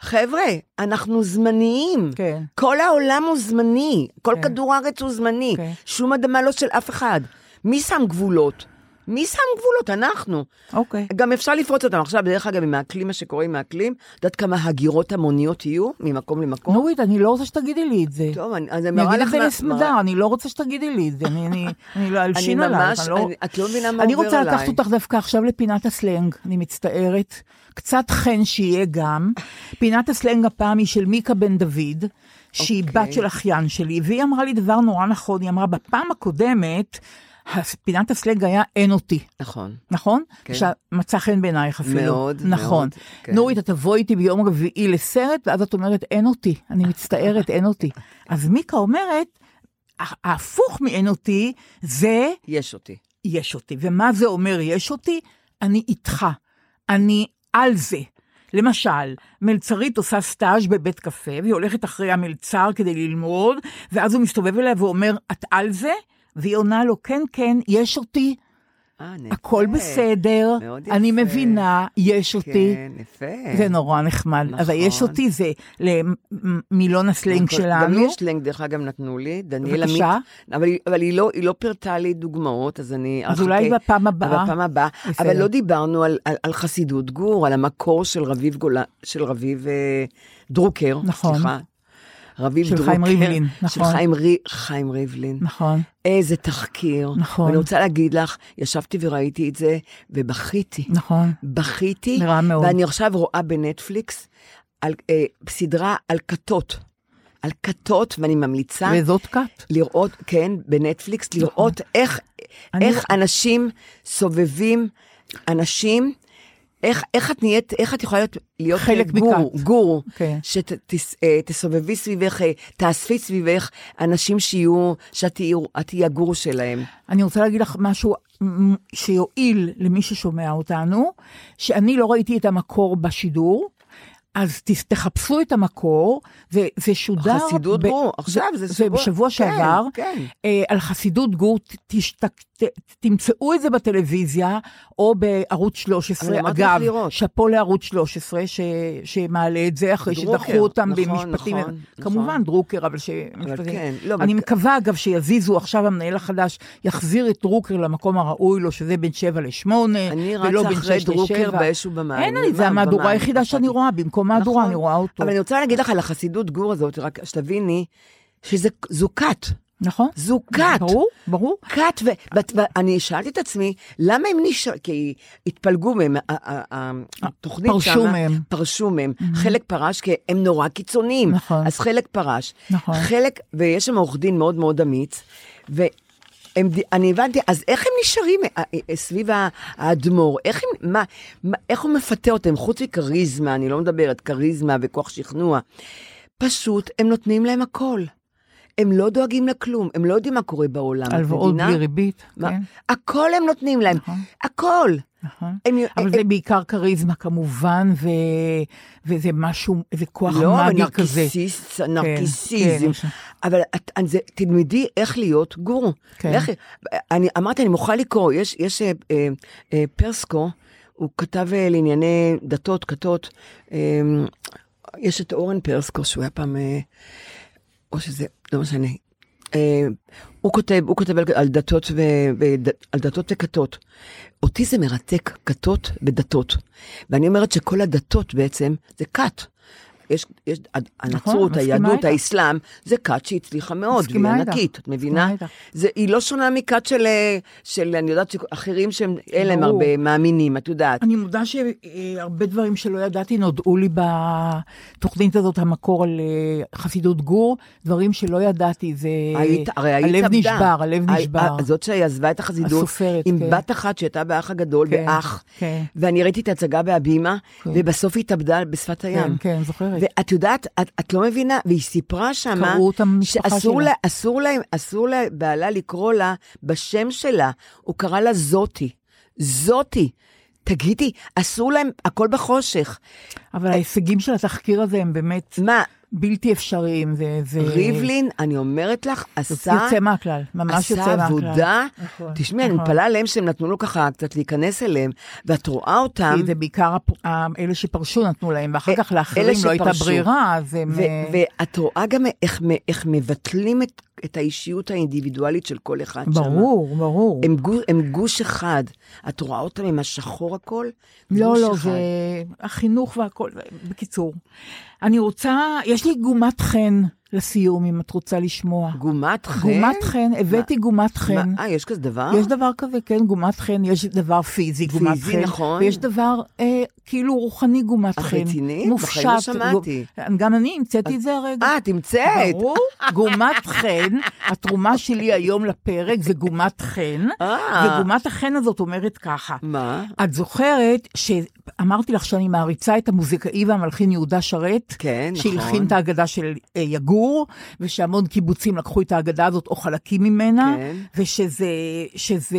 חבר'ה, אנחנו זמניים. כן. כל העולם הוא זמני, כל כן. כדור הארץ הוא זמני. כן. שום אדמה לא של אף אחד. מי שם גבולות? מי שם גבולות? אנחנו. אוקיי. גם אפשר לפרוץ אותם. עכשיו, דרך אגב, עם האקלים, מה שקורה עם האקלים, את יודעת כמה הגירות המוניות יהיו ממקום למקום? נורית, אני לא רוצה שתגידי לי את זה. טוב, אני, אז אני אני מראה אגיד את לך... זה מה- לסמדר, אני לא רוצה שתגידי לי את זה, אני- אני אני לא אלשין אני עלייך. ממש- אני לא- אני- את לא מבינה מה אני עובר רוצה לקחת עליי. אותך דווקא עכשיו לפינת הסלנג, אני מצטערת. קצת חן שיהיה גם. פינת הסלנג הפעם היא של מיקה בן דוד, שהיא אוקיי. בת של אחיין שלי, והיא אמרה לי דבר נורא נכון, היא אמרה, בפעם הקודמת, פינת הסלנג היה אין אותי. נכון. נכון? כן. שמצא חן בעינייך אפילו. מאוד, נכון. מאוד, כן. נורית, את תבואי איתי ביום רביעי לסרט, ואז את אומרת, אין אותי. אני מצטערת, אין אותי. אז מיקה אומרת, "ה- ההפוך מאין אותי, זה יש אותי. יש אותי. ומה זה אומר יש אותי? אני איתך. אני על זה. למשל, מלצרית עושה סטאז' בבית קפה, והיא הולכת אחרי המלצר כדי ללמוד, ואז הוא מסתובב אליה ואומר, את על זה? והיא עונה לו, כן, כן, יש אותי. אה. הכל בסדר, אני יפה. מבינה, יש אותי. כן, יפה. זה נורא נחמד. נכון. היש אותי זה למילון הסלנג נכון. גם שלנו. לי יש סלנג, דרך אגב, נתנו לי, דניאל עמית. בבקשה. אבל, אבל היא, לא, היא לא פירטה לי דוגמאות, אז אני... אז. אולי בפעם הבאה. בפעם הבאה. אבל לא דיברנו על, על, על חסידות גור, על המקור של רביב גולן, של רביב אה, דרוקר. נכון. סליחה. רביב של דרוקר. חיים ריבלין, של נכון. חיים, רי, חיים ריבלין. נכון. איזה תחקיר. נכון. ואני רוצה להגיד לך, ישבתי וראיתי את זה, ובכיתי. נכון. בכיתי. נראה מאוד. ואני עכשיו רואה בנטפליקס על, אה, סדרה על כתות. על כתות, ואני ממליצה וזאת כת. לראות, כן, בנטפליקס, לראות איך, אני- איך אנשים סובבים אנשים. איך, איך את נהיית, איך את יכולה להיות, להיות חלק גור, מכת. גור, כן. שתסובבי סביבך, אה, תאספי סביבך אנשים שיהיו, שאת תהיי הגור שלהם. אני רוצה להגיד לך משהו שיועיל למי ששומע אותנו, שאני לא ראיתי את המקור בשידור. אז תחפשו את המקור, זה, זה שודר... חסידות גור, עכשיו, זה זה שבוע- בשבוע כן, שעבר, כן. אה, על חסידות גור, ת, תשת, ת, תמצאו את זה בטלוויזיה, או בערוץ 13. אבל אמרתי לך אגב. שאפו לערוץ 13, ש, שמעלה את זה אחרי דרוקר, שדחו אותם נכון, במשפטים. נכון, כמובן, נכון. דרוקר, אבל שמשפטים. כן, לא, אבל- אני מקווה, אגב, שיזיזו עכשיו המנהל החדש, יחזיר את דרוקר למקום הראוי לו, שזה בין 7 ל-8, אני ולא רצה בין אחרי 6 דרוקר ל-7. באש ובמים. אין לי, מה, זה המהדורה היחידה שאני. רואה, במקום מהדורה אני רואה אותו. אבל אני רוצה להגיד לך על החסידות גור הזאת, רק שתביני, שזו כת. נכון? זו כת. ברור, ברור. כת, ואני שאלתי את עצמי, למה הם נשאר, כי התפלגו מהם, ה- ה- ה- התוכנית פרשו שמה- מהם. פרשו מהם. חלק פרש כי הם נורא קיצוניים. נכון. אז חלק פרש. נכון. חלק, ויש שם עורך דין מאוד מאוד אמיץ, ואני הבנתי, אז איך הם נשארים אה, אה, סביב ה- האדמו"ר? איך הם, מה, מה, איך הוא מפתה אותם? חוץ מכריזמה, אני לא מדברת, כריזמה וכוח שכנוע. פשוט, הם נותנים להם הכל. הם לא דואגים לכלום, הם לא יודעים מה קורה בעולם. הלוואות? בלי ריבית, מה? כן. הכל הם נותנים להם, נכון. הכל. נכון. הם, אבל הם, זה בעיקר כריזמה כמובן, ו... וזה משהו, איזה כוח לא, מגי כזה. נרקיסיס, כן, נרקיסיזם. כן. אבל את, את, זה, תלמדי איך להיות גור. כן. לכי, אני אמרתי, אני מוכרחה לקרוא, יש, יש אה, אה, פרסקו, הוא כתב אה, לענייני דתות, כתות, אה, יש את אורן פרסקו, שהוא היה פעם, אה, או שזה, לא משנה. אה, הוא כותב, הוא כותב על, על דתות ו, וד, על דתות וכתות. אותי זה מרתק, כתות ודתות. ואני אומרת שכל הדתות בעצם זה כת. יש, יש, הנצרות, מסכימה היהדות. האסלאם, זה כת שהצליחה מאוד, והיא. ענקית, את מבינה? זה, היא לא שונה מכת של, אה, של, אני יודעת, אחרים שהם, אין להם. הרבה מאמינים, את יודעת. אני מודה שהרבה דברים שלא ידעתי נודעו לי בתוכנית הזאת, המקור על אה, חסידות גור, דברים שלא ידעתי, זה... היית, הרי היית הלב עבדה. נשבר, הלב ה- נשבר. זאת שעזבה את החסידות, הסופרת, עם כן. בת אחת שהייתה באח הגדול, כן, באח, כן. ואני ראיתי את ההצגה בהבימה, כן. ובסוף היא התאבדה בשפת הים. כן, כן, זוכרת. ואת יודעת, את, את לא מבינה, והיא סיפרה שמה, קראו אותה משפחה שאסור שלה. לה, אסור לה, אסור לבעלה לקרוא לה בשם שלה, הוא קרא לה זאתי. זאתי. תגידי, אסור להם, הכל בחושך. אבל ההישגים של התחקיר הזה הם באמת מה, בלתי אפשריים. זה... זה... ריבלין, אני אומרת לך, עשה... יוצא מהכלל, ממש יוצא עשה מהכלל. עבודה, נכון, תשמעי, אני נכון. מתפלאה עליהם שהם נתנו לו ככה קצת להיכנס אליהם, ואת רואה אותם, זה בעיקר הפ- אלה שפרשו נתנו להם, ואחר כך לאחרים לא הייתה. ברירה, אז הם... ו- אה, ואת רואה גם איך, איך מבטלים את, את האישיות האינדיבידואלית של כל אחד שם. ברור, ברור. הם, גוש, הם גוש אחד. את רואה אותם עם השחור הכל? לא, לא, אחד. זה החינוך והכל, בקיצור. אני רוצה, יש לי גומת חן לסיום, אם את רוצה לשמוע. גומת חן? גומת חן, הבאתי גומת חן. מה, אה, יש כזה דבר? יש דבר כזה, כן, גומת חן, יש דבר פיזי, גומת פיזי, חן. נכון. ויש דבר אה, כאילו רוחני גומת את חן. רצינית? מופשט. בחיים לא שמעתי. גו- גם אני המצאתי את זה הרגע. אה, את המצאת. ברור, גומת חן, התרומה שלי היום לפרק זה גומת חן, אה. וגומת החן הזאת אומרת ככה. מה? את זוכרת שאמרתי לך שאני מעריצה את המוזיקאי והמלחין יהודה שרת? כן, נכון. שהלחין את ההגדה של אה, יגור, ושהמון קיבוצים לקחו את ההגדה הזאת או חלקים ממנה, כן. ושזה שזה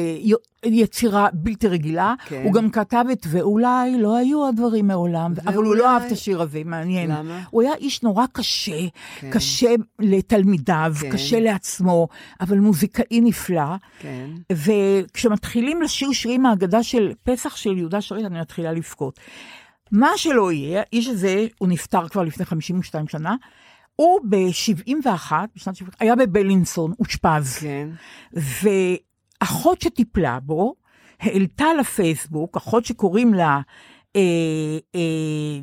יצירה בלתי רגילה. כן. הוא גם כתב את ואולי לא היו הדברים מעולם, אבל הוא ואולי- לא אהב את השיר הזה, מעניין. למה? הוא היה איש נורא קשה, כן. קשה לתלמידיו, כן. קשה לעצמו, אבל מוזיקאי נפלא. כן. וכשמתחילים לשיר שירים מהאגדה של פסח של יהודה שרת, אני מתחילה לבכות. מה שלא יהיה, האיש הזה, הוא נפטר כבר לפני 52 שנה, הוא ב-71, בשנת 71, היה בבלינסון, אושפז. כן. ואחות שטיפלה בו, העלתה לפייסבוק, אחות שקוראים לה אה, אה,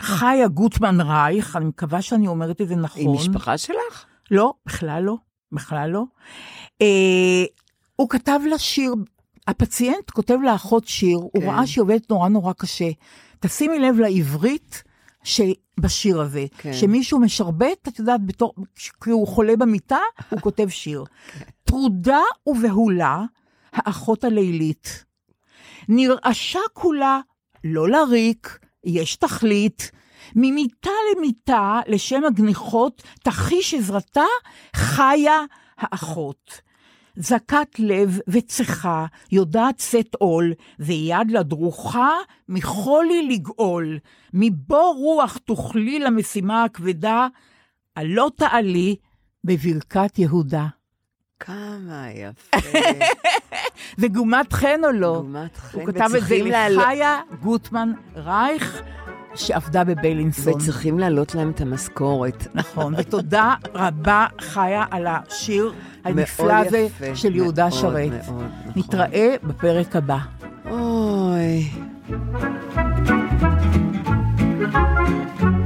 חיה גוטמן רייך, אני מקווה שאני אומרת את זה נכון. היא משפחה שלך? לא, בכלל לא, בכלל לא. אה, הוא כתב לה שיר, הפציינט כותב לאחות שיר, כן. הוא. ראה שהיא עובדת נורא נורא קשה. תשימי לב לעברית שבשיר הזה, כן. כן. שמישהו משרבט, את יודעת, בתור, כי הוא חולה במיטה, הוא כותב שיר. טרודה ובהולה, האחות הלילית. נרעשה כולה, לא לריק, יש תכלית. ממיטה למיטה, לשם הגניחות, תחיש עזרתה, חיה האחות. זכת לב וצחה, יודעת שאת עול, ויד לה דרוכה, מחולי לגאול. מבור רוח תוכלי למשימה הכבדה, עלו תעלי בברכת יהודה. כמה יפה. וגומת חן או לא? גומת חן. הוא כתב את זה לחיה גוטמן רייך, שעבדה בבלינסון. וצריכים להעלות להם את המשכורת. נכון, ותודה רבה, חיה, על השיר הנפלא הזה של יהודה מאוד, שרת. מאוד, נכון. נתראה בפרק הבא. אוי. Thank you.